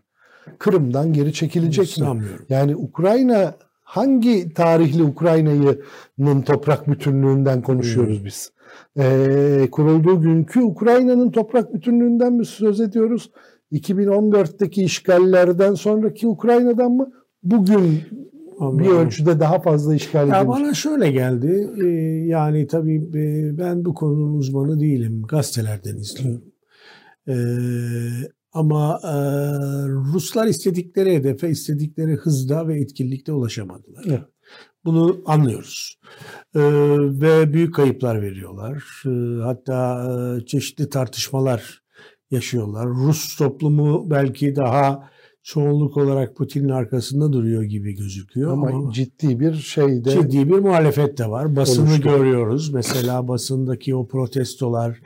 [SPEAKER 1] Kırım'dan geri çekilecek mi? Yani Ukrayna hangi tarihli Ukrayna'nın toprak bütünlüğünden konuşuyoruz biz? Ee, kurulduğu günkü Ukrayna'nın toprak bütünlüğünden mi söz ediyoruz? 2014'teki işgallerden sonraki Ukrayna'dan mı? Bugün Anladım. bir ölçüde daha fazla işgal edilmiş.
[SPEAKER 2] Ya bana şöyle geldi. E, yani tabii e, ben bu konunun uzmanı değilim. Gazetelerden izliyorum. E, ama Ruslar istedikleri hedefe, istedikleri hızda ve etkinlikte ulaşamadılar. Evet. Bunu anlıyoruz. ve büyük kayıplar veriyorlar. hatta çeşitli tartışmalar yaşıyorlar. Rus toplumu belki daha çoğunluk olarak Putin'in arkasında duruyor gibi gözüküyor. Ama, ama
[SPEAKER 1] ciddi bir şey de
[SPEAKER 2] ciddi bir muhalefet de var. Basını oluştu. görüyoruz. Mesela basındaki o protestolar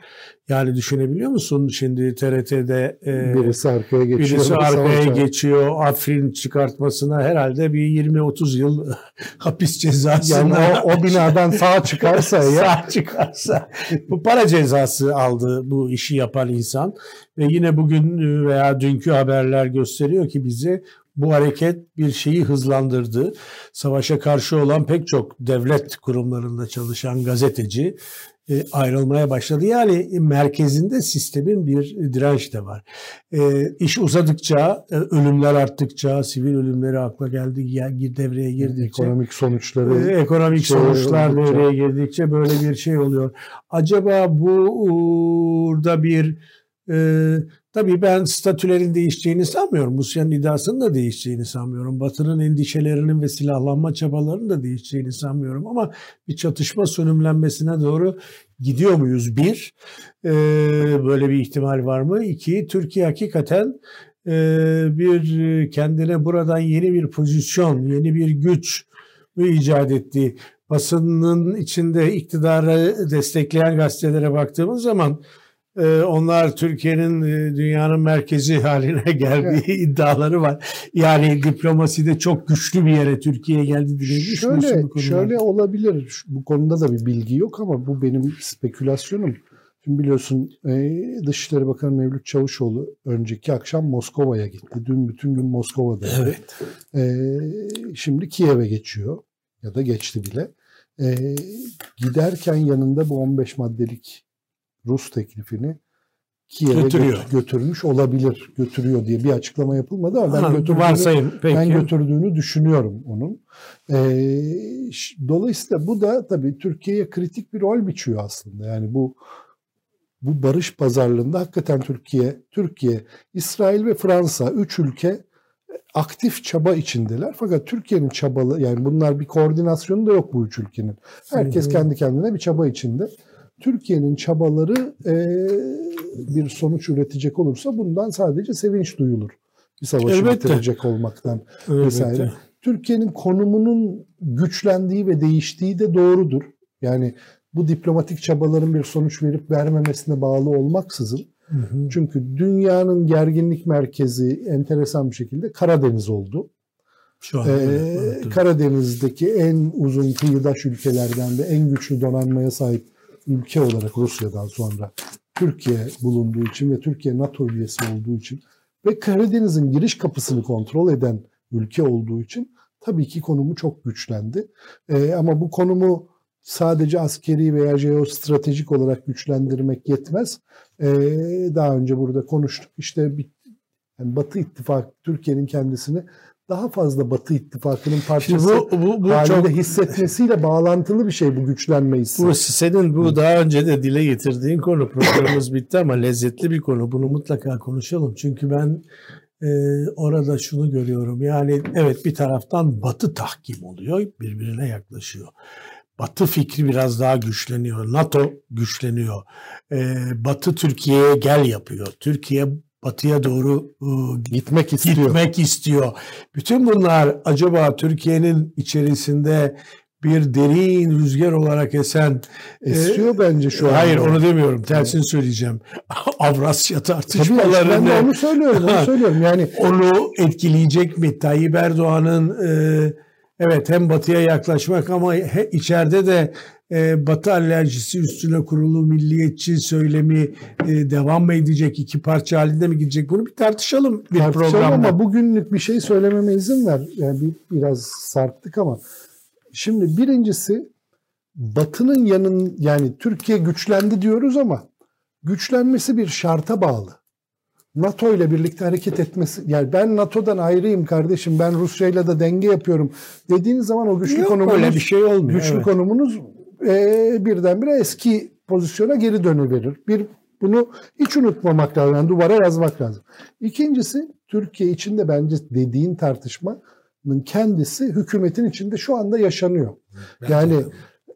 [SPEAKER 2] Yani düşünebiliyor musun? Şimdi TRT'de
[SPEAKER 1] e, birisi arkaya geçiyor.
[SPEAKER 2] Birisi arkaya geçiyor. Afrin çıkartmasına herhalde bir 20-30 yıl [LAUGHS] hapis cezası.
[SPEAKER 1] Yani o, o binadan sağ [LAUGHS] çıkarsa ya.
[SPEAKER 2] sağ çıkarsa. bu para cezası aldı bu işi yapan insan. Ve yine bugün veya dünkü haberler gösteriyor ki bize bu hareket bir şeyi hızlandırdı. Savaşa karşı olan pek çok devlet kurumlarında çalışan gazeteci e, ayrılmaya başladı. Yani merkezinde sistemin bir direnç de var. E, iş uzadıkça, e, ölümler arttıkça, sivil ölümleri akla geldi, devreye girdikçe.
[SPEAKER 1] Ekonomik sonuçları.
[SPEAKER 2] Ekonomik şey sonuçlar oldukça. devreye girdikçe böyle bir şey oluyor. Acaba burada bir Tabii ben statülerin değişeceğini sanmıyorum. Rusya'nın iddiasının da değişeceğini sanmıyorum. Batı'nın endişelerinin ve silahlanma çabalarının da değişeceğini sanmıyorum. Ama bir çatışma sönümlenmesine doğru gidiyor muyuz? Bir, e, böyle bir ihtimal var mı? İki, Türkiye hakikaten e, bir kendine buradan yeni bir pozisyon, yeni bir güç icat etti. Basının içinde iktidarı destekleyen gazetelere baktığımız zaman onlar Türkiye'nin e, dünyanın merkezi [LAUGHS] haline geldiği evet. iddiaları var. Yani diplomaside çok güçlü bir yere Türkiye geldi diye
[SPEAKER 1] şöyle, şöyle olabilir. Bu konuda da bir bilgi yok ama bu benim spekülasyonum. Şimdi biliyorsun e, Dışişleri Bakanı Mevlüt Çavuşoğlu önceki akşam Moskova'ya gitti. Dün bütün gün Moskova'da.
[SPEAKER 2] Evet.
[SPEAKER 1] E, şimdi Kiev'e geçiyor ya da geçti bile. giderken yanında bu 15 maddelik Rus teklifini Kiev'e götürüyor. götürmüş olabilir, götürüyor diye bir açıklama yapılmadı ama ben, ha, götürdüğünü, varsayım, peki. ben götürdüğünü düşünüyorum onun. Ee, dolayısıyla bu da tabii Türkiye'ye kritik bir rol biçiyor aslında. Yani bu bu barış pazarlığında hakikaten Türkiye, Türkiye, İsrail ve Fransa üç ülke aktif çaba içindeler. Fakat Türkiye'nin çabalı yani bunlar bir koordinasyonu da yok bu üç ülkenin. Herkes kendi kendine bir çaba içinde. Türkiye'nin çabaları e, bir sonuç üretecek olursa bundan sadece sevinç duyulur. Bir savaşı Elbette. bitirecek olmaktan Elbette. vesaire. Türkiye'nin konumunun güçlendiği ve değiştiği de doğrudur. Yani bu diplomatik çabaların bir sonuç verip vermemesine bağlı olmaksızın hı hı. çünkü dünyanın gerginlik merkezi enteresan bir şekilde Karadeniz oldu. Şu an, ee, Karadeniz'deki en uzun kıyıdaş ülkelerden de en güçlü donanmaya sahip ülke olarak Rusya'dan sonra Türkiye bulunduğu için ve Türkiye NATO üyesi olduğu için ve Karadeniz'in giriş kapısını kontrol eden ülke olduğu için tabii ki konumu çok güçlendi. Ee, ama bu konumu sadece askeri veya jeostratejik olarak güçlendirmek yetmez. Ee, daha önce burada konuştuk. İşte bir, yani Batı İttifak Türkiye'nin kendisini daha fazla Batı ittifakının parçası bu, bu, bu halinde çok, hissetmesiyle bağlantılı bir şey bu güçlenme hissi.
[SPEAKER 2] Bu senin bu daha önce de dile getirdiğin konu programımız [LAUGHS] bitti ama lezzetli bir konu. Bunu mutlaka konuşalım. Çünkü ben e, orada şunu görüyorum. Yani evet bir taraftan Batı tahkim oluyor, birbirine yaklaşıyor. Batı fikri biraz daha güçleniyor. NATO güçleniyor. Ee, Batı Türkiye'ye gel yapıyor. Türkiye batıya doğru ıı,
[SPEAKER 1] gitmek istiyor.
[SPEAKER 2] Gitmek istiyor. Bütün bunlar acaba Türkiye'nin içerisinde bir derin rüzgar olarak esen
[SPEAKER 1] esiyor e, bence şu an.
[SPEAKER 2] Hayır onu demiyorum. Tersini söyleyeceğim. [LAUGHS] Avrasya tartışmalarını. Tabii
[SPEAKER 1] ben de onu söylüyorum. Onu söylüyorum. Yani [LAUGHS]
[SPEAKER 2] onu etkileyecek mi? Tayyip Erdoğan'ın e, evet hem batıya yaklaşmak ama he, içeride de e, Batı alerjisi üstüne kurulu milliyetçi söylemi e, devam mı edecek? iki parça halinde mi gidecek? Bunu bir tartışalım bir tartışalım programda.
[SPEAKER 1] ama bugünlük bir şey söylememe izin ver. Yani bir, biraz sarktık ama. Şimdi birincisi Batı'nın yanın yani Türkiye güçlendi diyoruz ama güçlenmesi bir şarta bağlı. NATO ile birlikte hareket etmesi yani ben NATO'dan ayrıyım kardeşim ben Rusya ile de denge yapıyorum dediğiniz zaman o güçlü Yok, konumunuz öyle bir şey olmuyor. Güçlü evet. konumunuz e, birdenbire eski pozisyona geri dönüverir. Bir bunu hiç unutmamak lazım. Yani duvara yazmak lazım. İkincisi Türkiye içinde bence dediğin tartışmanın kendisi hükümetin içinde şu anda yaşanıyor. Yani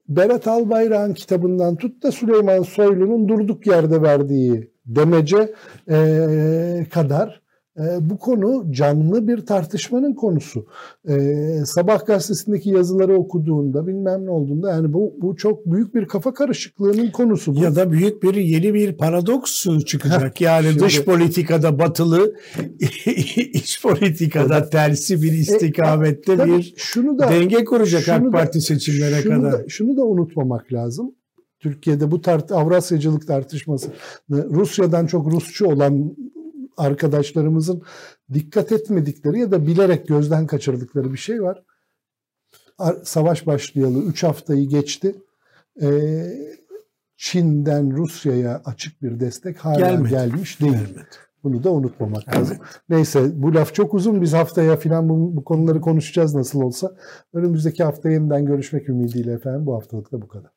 [SPEAKER 1] Berat Albayrak'ın kitabından tut da Süleyman Soylu'nun durduk yerde verdiği demece e, kadar E, bu konu canlı bir tartışmanın konusu. E, Sabah gazetesindeki yazıları okuduğunda bilmem ne olduğunda yani bu, bu çok büyük bir kafa karışıklığının konusu. Bu.
[SPEAKER 2] Ya da büyük bir yeni bir paradoks çıkacak. Yani
[SPEAKER 1] Şimdi-
[SPEAKER 2] dış politikada batılı, [LAUGHS] iç politikada tersi bir istikamette
[SPEAKER 1] E,
[SPEAKER 2] bir
[SPEAKER 1] şunu da
[SPEAKER 2] denge kuracak
[SPEAKER 1] şunu
[SPEAKER 2] AK
[SPEAKER 1] da-
[SPEAKER 2] Parti seçimlere
[SPEAKER 1] şunu
[SPEAKER 2] kadar.
[SPEAKER 1] Da, şunu da unutmamak lazım. Türkiye'de bu tart Avrasyacılık tartışması Rusya'dan çok Rusçu olan arkadaşlarımızın dikkat etmedikleri ya da bilerek gözden kaçırdıkları bir şey var. Ar- Savaş başlayalı 3 haftayı geçti. Ee, Çin'den Rusya'ya açık bir destek hala
[SPEAKER 2] Gelmedi.
[SPEAKER 1] gelmiş değil.
[SPEAKER 2] Evet.
[SPEAKER 1] Bunu da unutmamak lazım. Neyse bu laf çok uzun. Biz haftaya filan bu, bu konuları konuşacağız nasıl olsa. Önümüzdeki hafta yeniden görüşmek ümidiyle efendim. Bu haftalık da bu kadar.